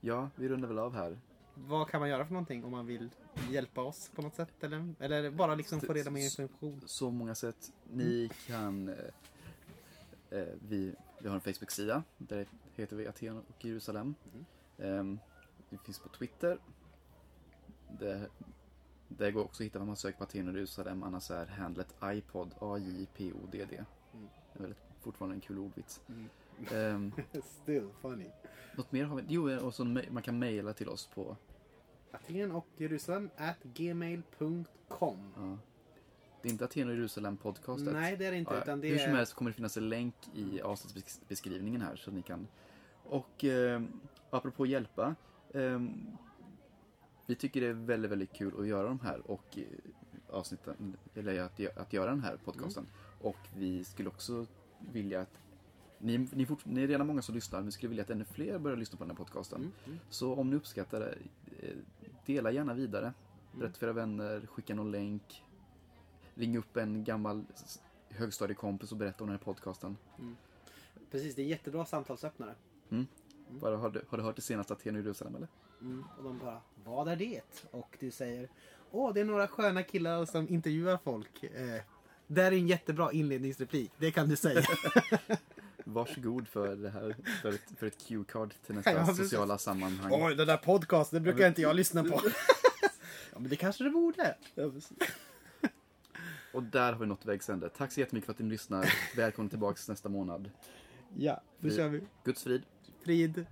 Ja, vi rundar väl av här. Vad kan man göra för någonting om man vill hjälpa oss på något sätt? Eller, eller bara liksom få reda på information? Så många sätt. Ni kan... Eh, eh, vi, vi har en Facebook-sida. Där heter vi Aten och Jerusalem. Eh, vi finns på Twitter. Det, det går också att hitta om man söker på Aten och Jerusalem. Annars är handlet iPod, A-J-P-O-D-D. Mm. Det är väldigt, fortfarande en kul ordvits. Mm. Ehm, Still funny. något mer har vi? Jo, och så ma- man kan mejla till oss på... Aten och Jerusalem at gmail.com. Ja, det är inte Aten och Jerusalem podcastet. Nej, det är det inte. Ja, utan det Hur som är... helst kommer det finnas en länk i avsnittsbeskrivningen här så ni kan. Och eh, apropå hjälpa. Eh, vi tycker det är väldigt, väldigt kul att göra de här och eh, avsnitten, eller att, att göra den här podcasten. Mm. Och vi skulle också vilja att ni, ni, fort, ni är redan många som lyssnar, men vi skulle vilja att ännu fler börjar lyssna på den här podcasten. Mm, mm. Så om ni uppskattar det, eh, dela gärna vidare. Berätta för era vänner, skicka någon länk. Ring upp en gammal högstadiekompis och berätta om den här podcasten. Precis, det är jättebra samtalsöppnare. Bara, har, du, har du hört det senaste Aten och Jerusalem eller? Mm. Och de bara, vad är det? Och du säger, åh det är några sköna killar som intervjuar folk. Eh, det är en jättebra inledningsreplik, det kan du säga. Varsågod för det här, för ett, för ett cue-card till nästa Ja, sociala sammanhang. Oj, den där podcasten det brukar inte jag lyssna på. ja, men det kanske det borde. Ja. Och där har vi nått vägs ände. Tack så jättemycket för att ni lyssnar. Välkommen tillbaka nästa månad. Ja, då kör vi. Guds frid. Frid.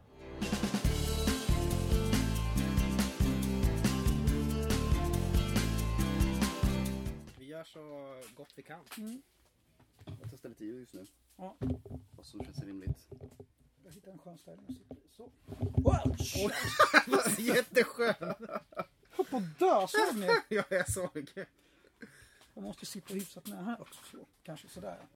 Vi gör så gott vi kan. Jag testar lite ljud just nu. Ja. Vad som känns rimligt. Jag hittar en skön ställning. och sitter Så. Wow! Jätteskön! Jag höll på att dö, såg ni? Ja, jag såg. Jag måste sitta hyfsat nära här också. Så. Kanske sådär.